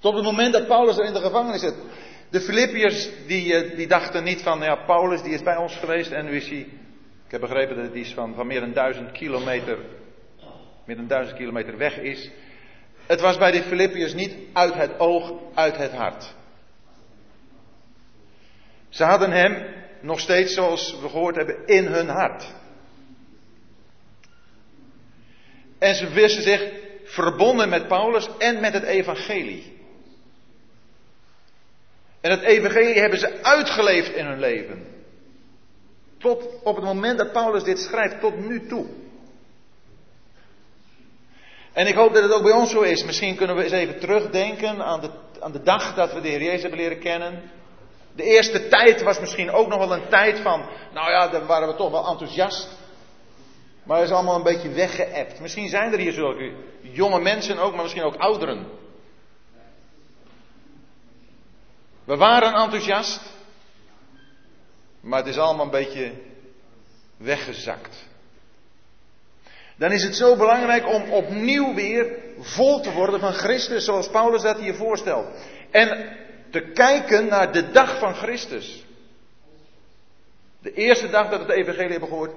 Tot het moment dat Paulus er in de gevangenis zit. De Filippiërs die, eh, die dachten niet van, ja Paulus die is bij ons geweest en nu is hij, ik heb begrepen dat het iets van, van meer dan duizend kilometer, meer dan duizend kilometer weg is. Het was bij de Filippiërs niet uit het oog, uit het hart. Ze hadden hem nog steeds, zoals we gehoord hebben, in hun hart. En ze wisten zich verbonden met Paulus en met het evangelie. En het evangelie hebben ze uitgeleefd in hun leven. Tot op het moment dat Paulus dit schrijft, tot nu toe. En ik hoop dat het ook bij ons zo is. Misschien kunnen we eens even terugdenken aan de, aan de dag dat we de Heer Jezus hebben leren kennen. De eerste tijd was misschien ook nog wel een tijd van, nou ja, dan waren we toch wel enthousiast. Maar het is allemaal een beetje weggeëpt. Misschien zijn er hier zulke jonge mensen ook, maar misschien ook ouderen. We waren enthousiast, maar het is allemaal een beetje weggezakt. Dan is het zo belangrijk om opnieuw weer vol te worden van Christus, zoals Paulus dat hier voorstelt. En te kijken naar de dag van Christus. De eerste dag dat we het evangelie hebben gehoord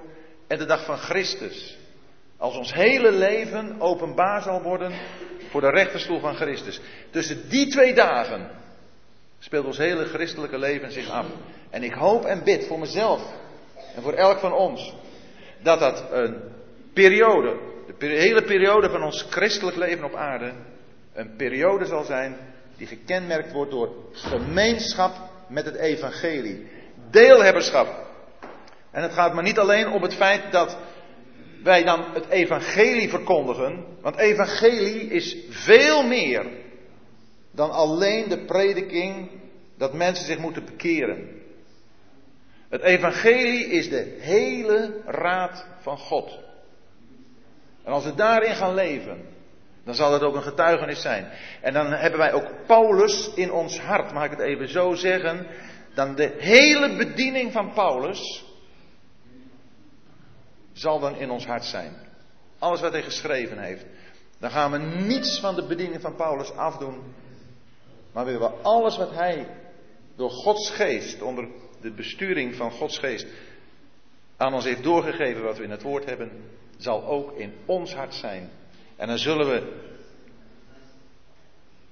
en de dag van Christus. Als ons hele leven openbaar zal worden voor de rechterstoel van Christus. Tussen die twee dagen speelt ons hele christelijke leven zich af. En ik hoop en bid voor mezelf en voor elk van ons dat dat een periode, de hele periode van ons christelijk leven op aarde, een periode zal zijn die gekenmerkt wordt door gemeenschap met het evangelie. Deelhebberschap. En het gaat maar niet alleen om het feit dat wij dan het evangelie verkondigen, want evangelie is veel meer dan alleen de prediking dat mensen zich moeten bekeren. Het evangelie is de hele raad van God. En als we daarin gaan leven, dan zal het ook een getuigenis zijn. En dan hebben wij ook Paulus in ons hart, mag ik het even zo zeggen. Dan de hele bediening van Paulus zal dan in ons hart zijn. Alles wat hij geschreven heeft. Dan gaan we niets van de bediening van Paulus afdoen. Maar willen we alles wat hij door Gods geest, onder de besturing van Gods geest, aan ons heeft doorgegeven wat we in het woord hebben, zal ook in ons hart zijn. En dan zullen we,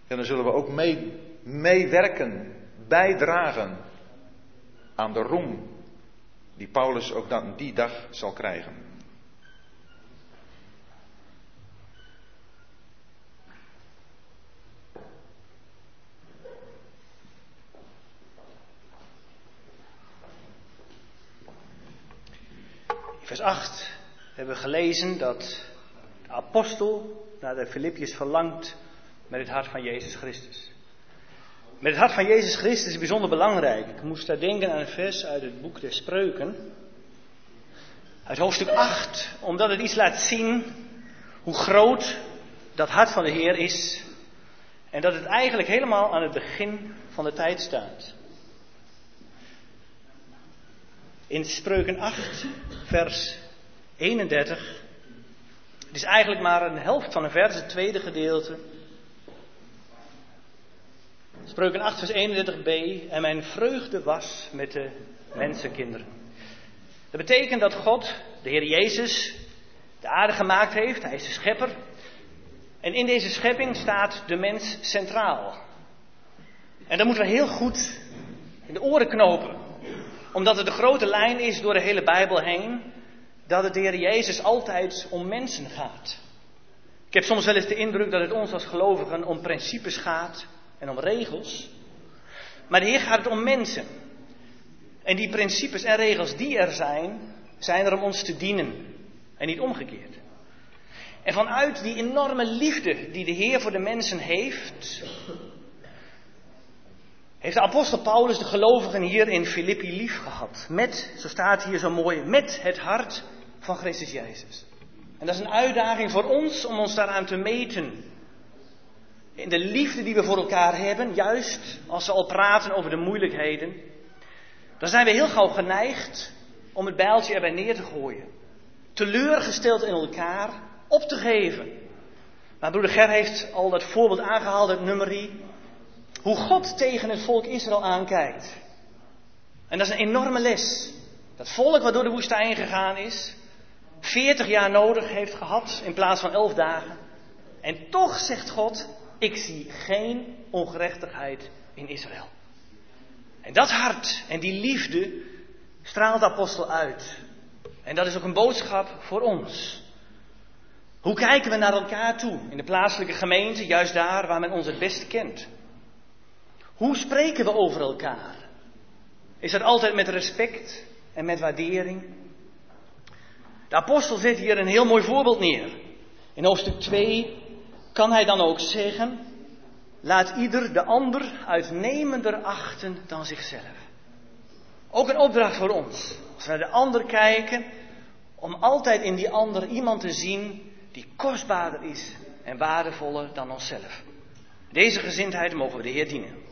en dan zullen we ook mee, meewerken, bijdragen aan de roem die Paulus ook dan die dag zal krijgen. Vers 8 hebben we gelezen dat de apostel naar de Filippiërs verlangt met het hart van Jezus Christus. Met het hart van Jezus Christus is bijzonder belangrijk. Ik moest daar denken aan een vers uit het boek der Spreuken. Uit hoofdstuk 8, omdat het iets laat zien hoe groot dat hart van de Heer is. En dat het eigenlijk helemaal aan het begin van de tijd staat. In Spreuken 8, vers 31. Het is eigenlijk maar een helft van een vers, het tweede gedeelte. Spreuken 8, vers 31b. En mijn vreugde was met de mensenkinderen. Dat betekent dat God, de Heer Jezus, de aarde gemaakt heeft. Hij is de schepper. En in deze schepping staat de mens centraal. En dat moeten we heel goed in de oren knopen. Omdat het de grote lijn is door de hele Bijbel heen. Dat het de Heer Jezus altijd om mensen gaat. Ik heb soms wel eens de indruk dat het ons als gelovigen om principes gaat en om regels. Maar de Heer gaat het om mensen. En die principes en regels die er zijn, zijn er om ons te dienen. En niet omgekeerd. En vanuit die enorme liefde die de Heer voor de mensen heeft, heeft de apostel Paulus de gelovigen hier in Filippi lief gehad. Met, zo staat hier zo mooi, met het hart van Christus Jezus. En dat is een uitdaging voor ons om ons daaraan te meten. In de liefde die we voor elkaar hebben, juist als we al praten over de moeilijkheden, dan zijn we heel gauw geneigd om het bijltje erbij neer te gooien. Teleurgesteld in elkaar, op te geven. Maar broeder Ger heeft al dat voorbeeld aangehaald, het nummerie. Hoe God tegen het volk Israël aankijkt. En dat is een enorme les. Dat volk wat door de woestijn gegaan is, 40 jaar nodig heeft gehad in plaats van 11 dagen. En toch zegt God, ik zie geen ongerechtigheid in Israël. En dat hart en die liefde straalt de apostel uit. En dat is ook een boodschap voor ons. Hoe kijken we naar elkaar toe in de plaatselijke gemeente, juist daar waar men ons het beste kent? Hoe spreken we over elkaar? Is dat altijd met respect en met waardering? De apostel zet hier een heel mooi voorbeeld neer. In hoofdstuk 2 kan hij dan ook zeggen: Laat ieder de ander uitnemender achten dan zichzelf. Ook een opdracht voor ons. Als naar de ander kijken, om altijd in die ander iemand te zien die kostbaarder is en waardevoller dan onszelf. Deze gezindheid mogen we de Heer dienen.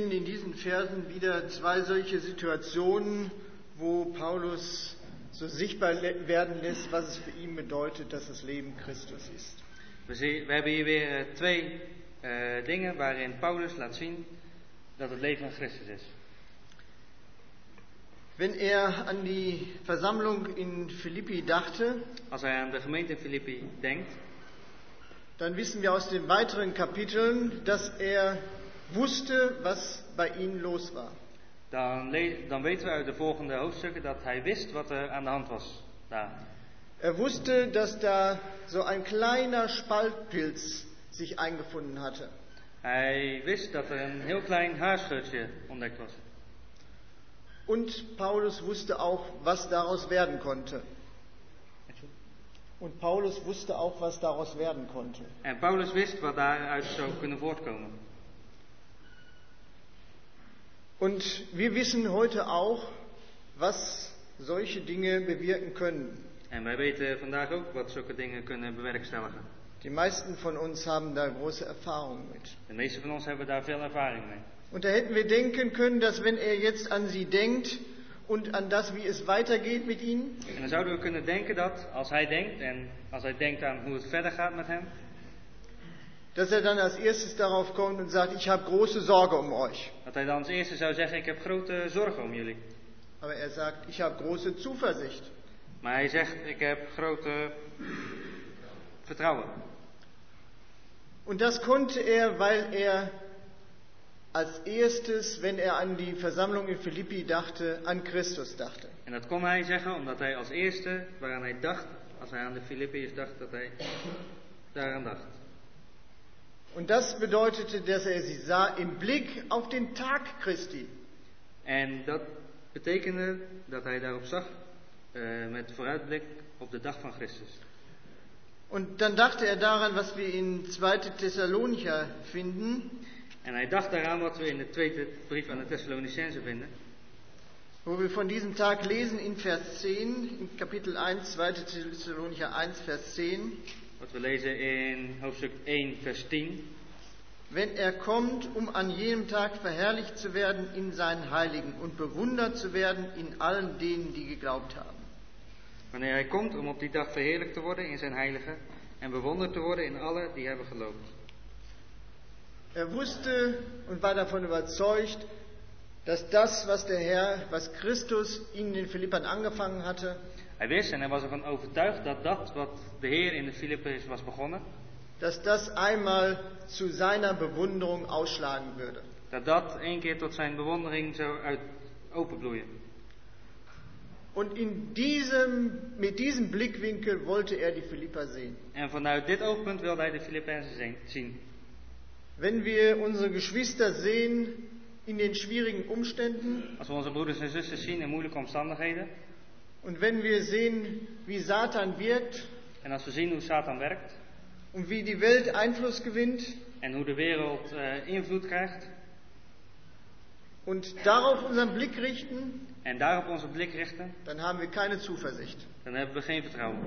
Finden in diesen Versen wieder zwei solche Situationen, wo Paulus so sichtbar werden lässt, was es für ihn bedeutet, dass das Leben Christus ist. We, zien, we hebben hier weer eh, twee dingen waarin Paulus laat zien dat het leven van Christus is. Wenn er an die Versammlung in Philippi dachte, Als hij aan de gemeente in Filippi denkt, dann wissen wir aus den weiteren Kapiteln, dass er wusste, was bei ihnen los war. dan, le- dan weten we uit de volgende hoofdstukken dat hij wist wat er aan de hand was daar. Er wusste, dass da so ein kleiner Spaltpilz sich eingefunden hatte. Hij wist dat er een heel klein haarscheurtje ontdekt was. Und Paulus wusste auch, was daraus werden konnte. Und Paulus wusste auch, was daraus werden konnte. En Paulus wist wat daaruit zou kunnen voortkomen. Und wir wissen heute auch, was solche Dinge bewirken können. En wij weten vandaag ook wat zulke dingen kunnen bewerkstelligen. Die meisten von uns haben da große Erfahrungen mit. De meeste van ons hebben daar veel ervaring mee. Und da hätten wir denken können, dass wenn er jetzt an sie denkt und an das, wie es weitergeht mit ihnen, En dan zouden we kunnen denken dat als hij denkt en als hij denkt aan hoe het verder gaat met hem, dass er dann als erstes darauf kommt und sagt, ich habe große Sorge um euch. dat hij dan als eerste zou zeggen: Ik heb grote zorgen om jullie. Aber er sagt, ich habe große Zuversicht. Maar hij zegt: Ik heb grote vertrouwen. Und das konnte er, weil er als erstes, wenn er an die Versammlung in Philippi dachte, an Christus dachte. En dat kon hij zeggen omdat hij als eerste, waaraan hij dacht, als hij aan de Filippiërs dacht, dat hij daaraan dacht. Und das bedeutete, dass er sie sah im Blick auf den Tag Christi. En dat betekende dat hij daarop zag eh, met vooruitblik op de dag van Christus. Und dann dachte er daran, was wir in 2. Thessalonicher finden, En hij dacht daaraan wat we in de tweede brief aan de Thessalonicenzen vinden. wo wir von diesem Tag lesen in Vers 10, in Kapitel 1, 2. Thessalonicher 1, Vers 10. Wat we lezen in hoofdstuk 1, vers 10. Wenn er kommt, um an jenem Tag verherrlicht zu werden in seinen Heiligen und bewundert zu werden in allen denen, die geglaubt haben. Wanneer hij komt om op die dag verheerlijkt te worden in zijn heiligen en bewonderd te worden in alle die hebben geloofd. Er wusste und war davon überzeugt, dass das, was der Herr, was Christus in den Philippern angefangen hatte, Hij wist en hij was ervan overtuigd dat dat wat de Heer in de Filippenzen was begonnen, dass das einmal zu seiner Bewunderung ausschlagen würde. dat dat één keer tot zijn bewondering zou uit openbloeien. Und in diesem, mit diesem Blickwinkel wollte er die Philipper sehen. En vanuit dit oogpunt wilde hij de Filippenzen zien- zien. Wenn wir unsere Geschwister sehen in den schwierigen Umständen Als we onze broeders en zusters zien in moeilijke omstandigheden. Und wenn wir sehen, wie Satan wirkt En als we zien hoe Satan werkt. und wie die Welt Einfluss gewinnt En hoe de wereld eh, invloed krijgt. und darauf unseren Blick richten, En daarop onze blik richten. dann haben wir keine Zuversicht. Dan hebben we geen vertrouwen.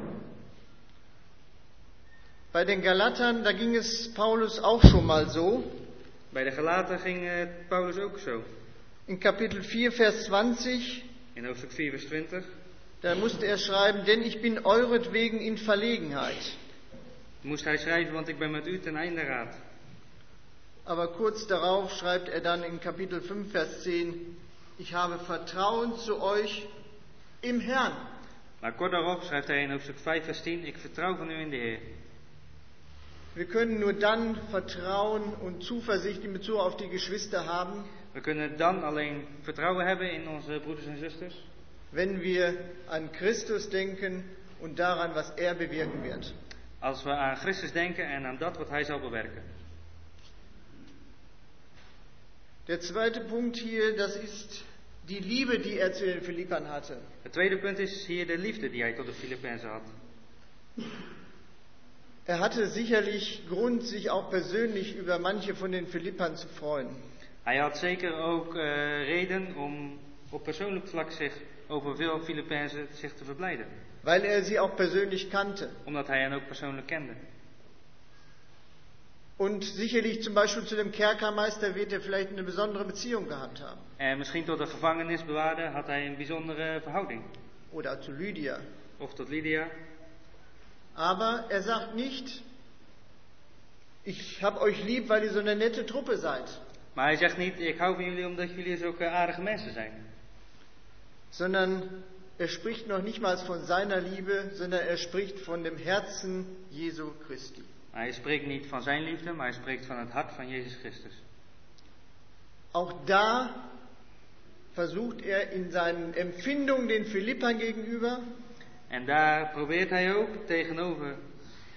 Bei den Galatern, da ging es Paulus auch schon mal so. Bij de Galaten ging eh, Paulus ook zo. In Kapitel 4, Vers 20, In hoofdstuk 4, vers 20. da musste er schreiben, denn ich bin euretwegen in Verlegenheit. moest hij schrijven, want ik ben met u ten einde raad. Aber kurz darauf schreibt er dann in Kapitel 5, Vers 10, ich habe Vertrauen zu euch im Herrn. Maar kort daarop schrijft hij in hoofdstuk 5, vers 10, ik vertrouw van u in de Heer. Wir können nur dann Vertrauen und Zuversicht in Bezug auf die Geschwister haben, We kunnen dan alleen vertrouwen hebben in onze broeders en zusters, wenn wir an Christus denken und daran, was er bewirken wird. als we aan Christus denken en aan dat wat hij zal bewerken. Der zweite Punkt hier, das ist die Liebe, die er zu den Philippern hatte. Het tweede punt is hier de liefde die hij tot de Filippenzen had. Er hatte sicherlich Grund, sich auch persönlich über manche von den Philippern zu freuen. Hij had zeker ook eh, reden om op persoonlijk vlak zich over veel Filippenzen zich te verblijden. weil er sie auch persönlich kannte. Omdat hij hen ook persoonlijk kende. Und sicherlich zum Beispiel zu dem Kerkermeister wird er vielleicht eine besondere Beziehung gehabt haben. En misschien tot de gevangenisbewaarder had hij een bijzondere verhouding. Oder zu Lydia. Of tot Lydia. Aber er sagt nicht, ich habe euch lieb, weil ihr so eine nette Truppe seid, Maar hij zegt niet, ik hou van jullie omdat jullie zulke aardige mensen zijn. Sondern er spricht noch nicht mal von seiner Liebe, sondern er spricht von dem Herzen Jesu Christi. Hij spreekt niet van zijn liefde, maar hij spreekt van het hart van Jezus Christus. Auch da versucht er in seinen Empfindungen den Philippern gegenüber, En daar probeert hij ook tegenover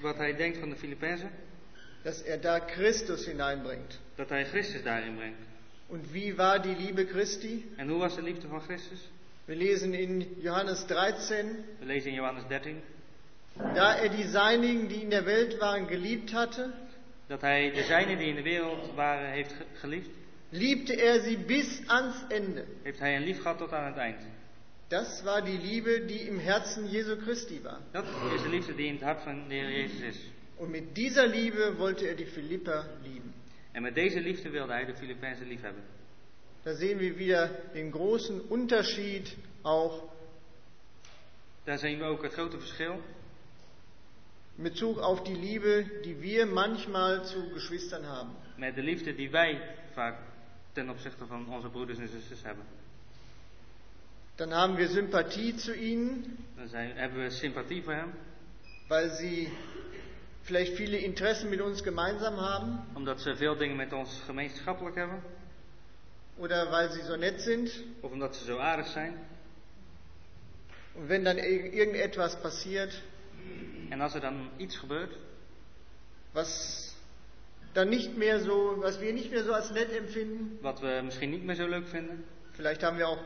wat hij denkt van de Filippenzen, dass er da Christus hineinbringt. dat hij Christus daarin brengt. Und wie war die Liebe Christi? En hoe was de liefde van Christus? Wir lesen in Johannes 13, We lezen in Johannes 13 da er die Seinigen, die in der Welt waren, geliebt hatte, dat hij de zijnen die in de wereld waren heeft ge- geliefd. liebte er sie bis ans Ende. Heeft hij hen lief gehad tot aan het eind. Das war die Liebe, die im Herzen Jesu Christi war. Dat is de liefde die in het hart van de Heer Jezus is. Und mit dieser Liebe wollte er die Philipper lieben. En met deze liefde wilde hij de Filippenzen lief hebben. Da sehen wir wieder den großen Unterschied auch Daar zien we ook het grote verschil in Bezug auf die Liebe, die wir manchmal zu Geschwistern haben. met de liefde die wij vaak ten opzichte van onze broeders en zusters hebben. Dann haben wir Sympathie zu ihnen, Dan zijn, hebben we sympathie voor hem, weil sie vielleicht viele Interessen mit uns gemeinsam haben omdat ze veel dingen met ons gemeenschappelijk hebben, oder weil sie so nett sind. of omdat ze zo aardig zijn. Und wenn dann ir- irgendetwas passiert, En als er dan iets gebeurt, was dann nicht mehr so, was wir nicht mehr so als nett empfinden, wat we misschien niet meer zo leuk vinden, vielleicht haben wir auch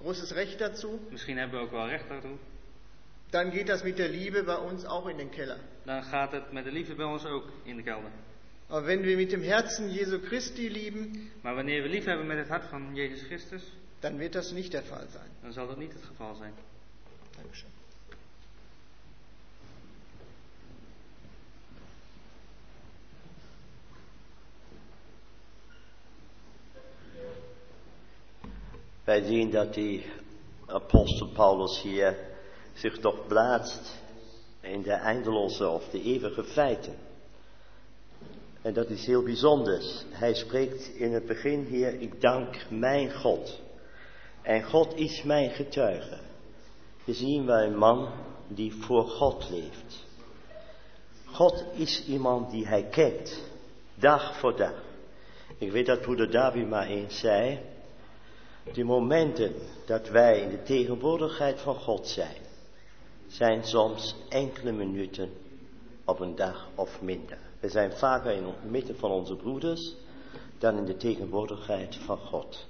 großes Recht dazu, misschien hebben we ook wel recht daartoe, dann geht das mit der Liebe bei uns auch in den Keller. dan gaat het met de liefde bij ons ook in de kelder. Aber wenn wir mit dem Herzen Jesu Christi lieben, Maar wanneer we lief hebben met het hart van Jezus Christus, dann wird das nicht der Fall sein. dan zal dat niet het geval zijn. Dankeschön. Wij zien dat die apostel Paulus hier zich toch plaatst in de eindeloze of de eeuwige feiten. En dat is heel bijzonder. Hij spreekt in het begin hier, ik dank mijn God. En God is mijn getuige. Hier zien wij een man die voor God leeft. God is iemand die hij kent, dag voor dag. Ik weet dat broeder David maar eens zei, de momenten dat wij in de tegenwoordigheid van God zijn, zijn soms enkele minuten op een dag of minder. We zijn vaker in het midden van onze broeders dan in de tegenwoordigheid van God.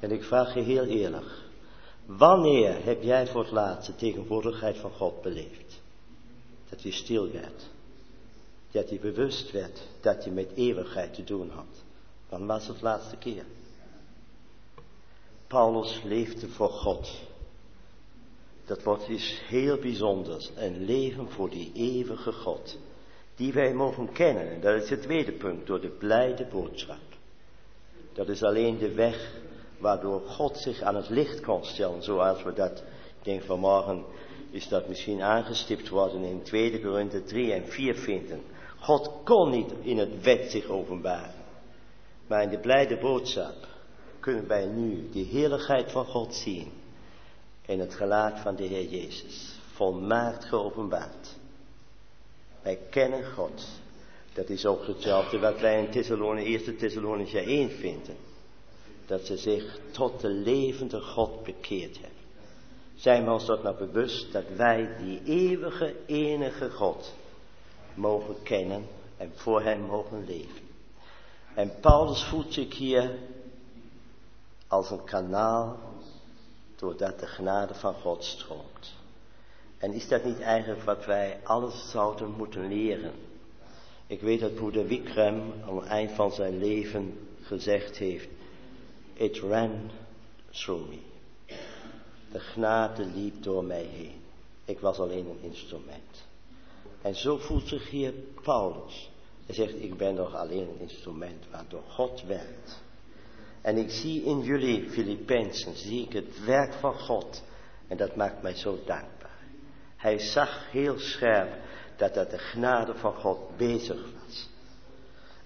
En ik vraag je heel eerlijk, wanneer heb jij voor het laatst de tegenwoordigheid van God beleefd? Dat je stil werd, dat je bewust werd dat je met eeuwigheid te doen had. Wanneer was het laatste keer? Paulus leefde voor God. Dat wordt iets heel bijzonders. Een leven voor die eeuwige God. Die wij mogen kennen. En dat is het tweede punt. Door de blijde boodschap. Dat is alleen de weg waardoor God zich aan het licht kon stellen. Zoals we dat, ik denk vanmorgen, is dat misschien aangestipt worden in 2 Korinthe 3 en 4 vinden. God kon niet in het wet zich openbaren. Maar in de blijde boodschap kunnen wij nu de heerlijkheid van God zien. In het gelaat van de Heer Jezus. Volmaakt geopenbaard. Wij kennen God. Dat is ook hetzelfde wat wij in Thessalonië, 1 Thessalonië 1 vinden. Dat ze zich tot de levende God bekeerd hebben. Zijn we ons dat nou bewust dat wij die eeuwige, enige God mogen kennen en voor Hem mogen leven. En Paulus voelt zich hier als een kanaal doordat de genade van God stroomt. En is dat niet eigenlijk wat wij alles zouden moeten leren? Ik weet dat broeder Wikram aan het eind van zijn leven gezegd heeft, it ran through me. De genade liep door mij heen. Ik was alleen een instrument. En zo voelt zich hier Paulus. Hij zegt, ik ben nog alleen een instrument waardoor God werkt. En ik zie in jullie Filippenzen, zie ik het werk van God. En dat maakt mij zo dankbaar. Hij zag heel scherp dat dat de genade van God bezig was.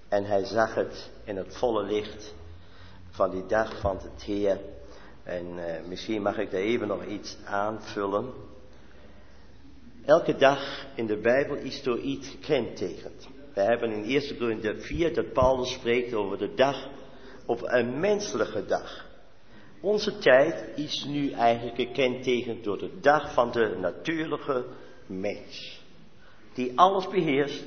En hij zag het in het volle licht van die dag van het Heer. En uh, misschien mag ik daar even nog iets aanvullen. Elke dag in de Bijbel is door iets gekentekend. We hebben in 1 Korinther 4 dat Paulus spreekt over de dag, over een menselijke dag. Onze tijd is nu eigenlijk gekentekend door de dag van de natuurlijke mens. Die alles beheerst,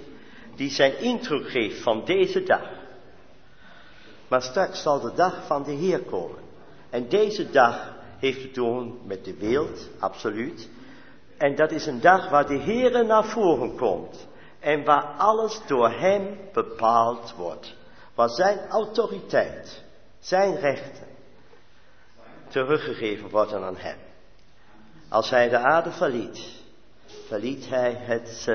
die zijn indruk geeft van deze dag. Maar straks zal de dag van de Heer komen. En deze dag heeft te doen met de wereld, absoluut. En dat is een dag waar de Heer naar voren komt. En waar alles door Hem bepaald wordt. Waar Zijn autoriteit, Zijn rechten teruggegeven worden aan Hem. Als Hij de aarde verliet, verliet Hij het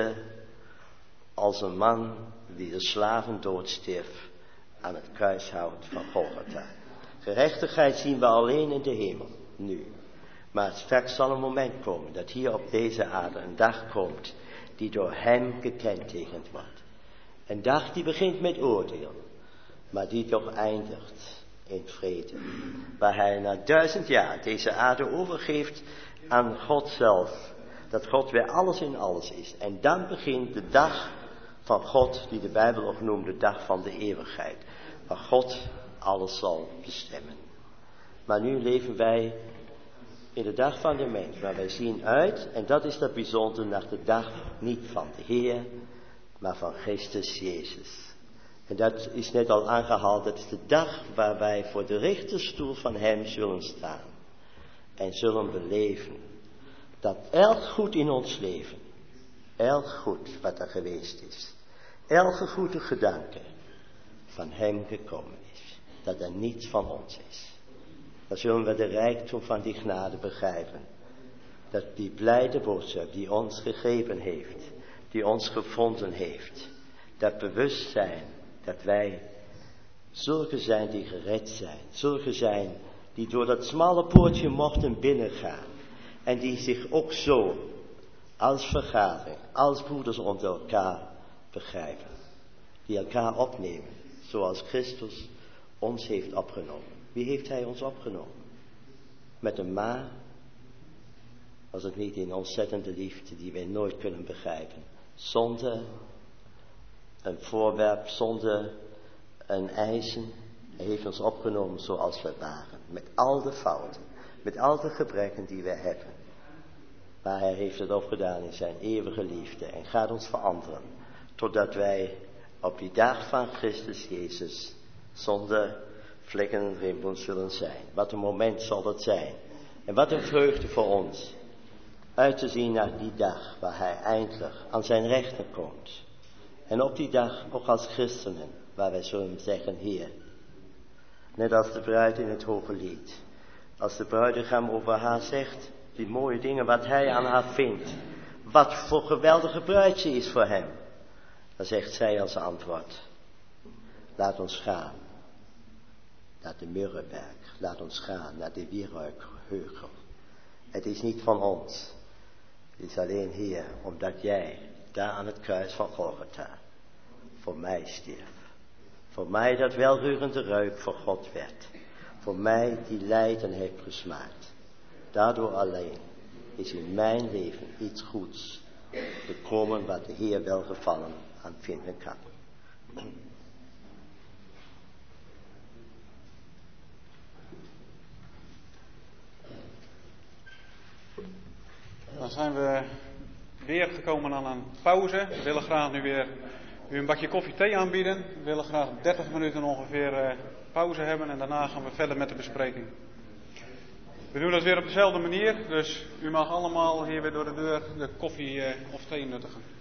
als een man die de slaven doodstierf aan het kruishout van Golgotha. Gerechtigheid zien we alleen in de hemel, nu. Maar straks zal een moment komen dat hier op deze aarde een dag komt die door hem gekentekend wordt. Een dag die begint met oordeel, maar die toch eindigt in vrede. Waar hij na duizend jaar deze aarde overgeeft aan God zelf. Dat God weer alles in alles is. En dan begint de dag van God, die de Bijbel ook noemt, de dag van de eeuwigheid. Waar God alles zal bestemmen. Maar nu leven wij in de dag van de mens, maar wij zien uit, en dat is dat bijzondere, naar de dag niet van de Heer, maar van Christus Jezus. En dat is net al aangehaald, dat is de dag waar wij voor de rechterstoel van Hem zullen staan. En zullen beleven dat elk goed in ons leven, elk goed wat er geweest is, elke goede gedanke van Hem gekomen is. Dat er niets van ons is. Dan zullen we de rijkdom van die genade begrijpen. Dat die blijde boodschap die ons gegeven heeft, die ons gevonden heeft, dat bewustzijn dat wij zulke zijn die gered zijn, zulke zijn die door dat smalle poortje mochten binnengaan en die zich ook zo als vergadering, als broeders onder elkaar begrijpen, die elkaar opnemen, zoals Christus ons heeft opgenomen. Wie heeft Hij ons opgenomen? Met een ma was het niet in ontzettende liefde die wij nooit kunnen begrijpen. Zonder een voorwerp, zonder een eisen. Hij heeft ons opgenomen zoals we waren. Met al de fouten, met al de gebreken die we hebben. Maar hij heeft het opgedaan in zijn eeuwige liefde en gaat ons veranderen. Totdat wij op die dag van Christus Jezus zonder vlekken en rimpels zullen zijn. Wat een moment zal dat zijn. En wat een vreugde voor ons. Uit te zien naar die dag waar hij eindelijk aan zijn rechten komt. En op die dag ook als christenen, waar wij zullen zeggen, Heer. Net als de bruid in het hoge lied. Als de bruidegam over haar zegt, die mooie dingen wat hij aan haar vindt. Wat voor geweldige bruid ze is voor hem. Dan zegt zij als antwoord, laat ons gaan naar de Murrenberg. Laat ons gaan naar de Wieruikheugel. Het is niet van ons. is alleen Heer, omdat jij daar aan het kruis van Golgotha voor mij stierf. Voor mij dat welrurende reuk voor God werd. Voor mij die lijden heeft gesmaakt. Daardoor alleen is in mijn leven iets goeds gekomen wat de Heer welgevallen aan vinden kan. Dan zijn we weer gekomen aan een pauze. We willen graag nu weer u een bakje koffie thee aanbieden. We willen graag 30 minuten ongeveer eh, pauze hebben en daarna gaan we verder met de bespreking. We doen dat weer op dezelfde manier, dus u mag allemaal hier weer door de deur de koffie eh, of thee nuttigen.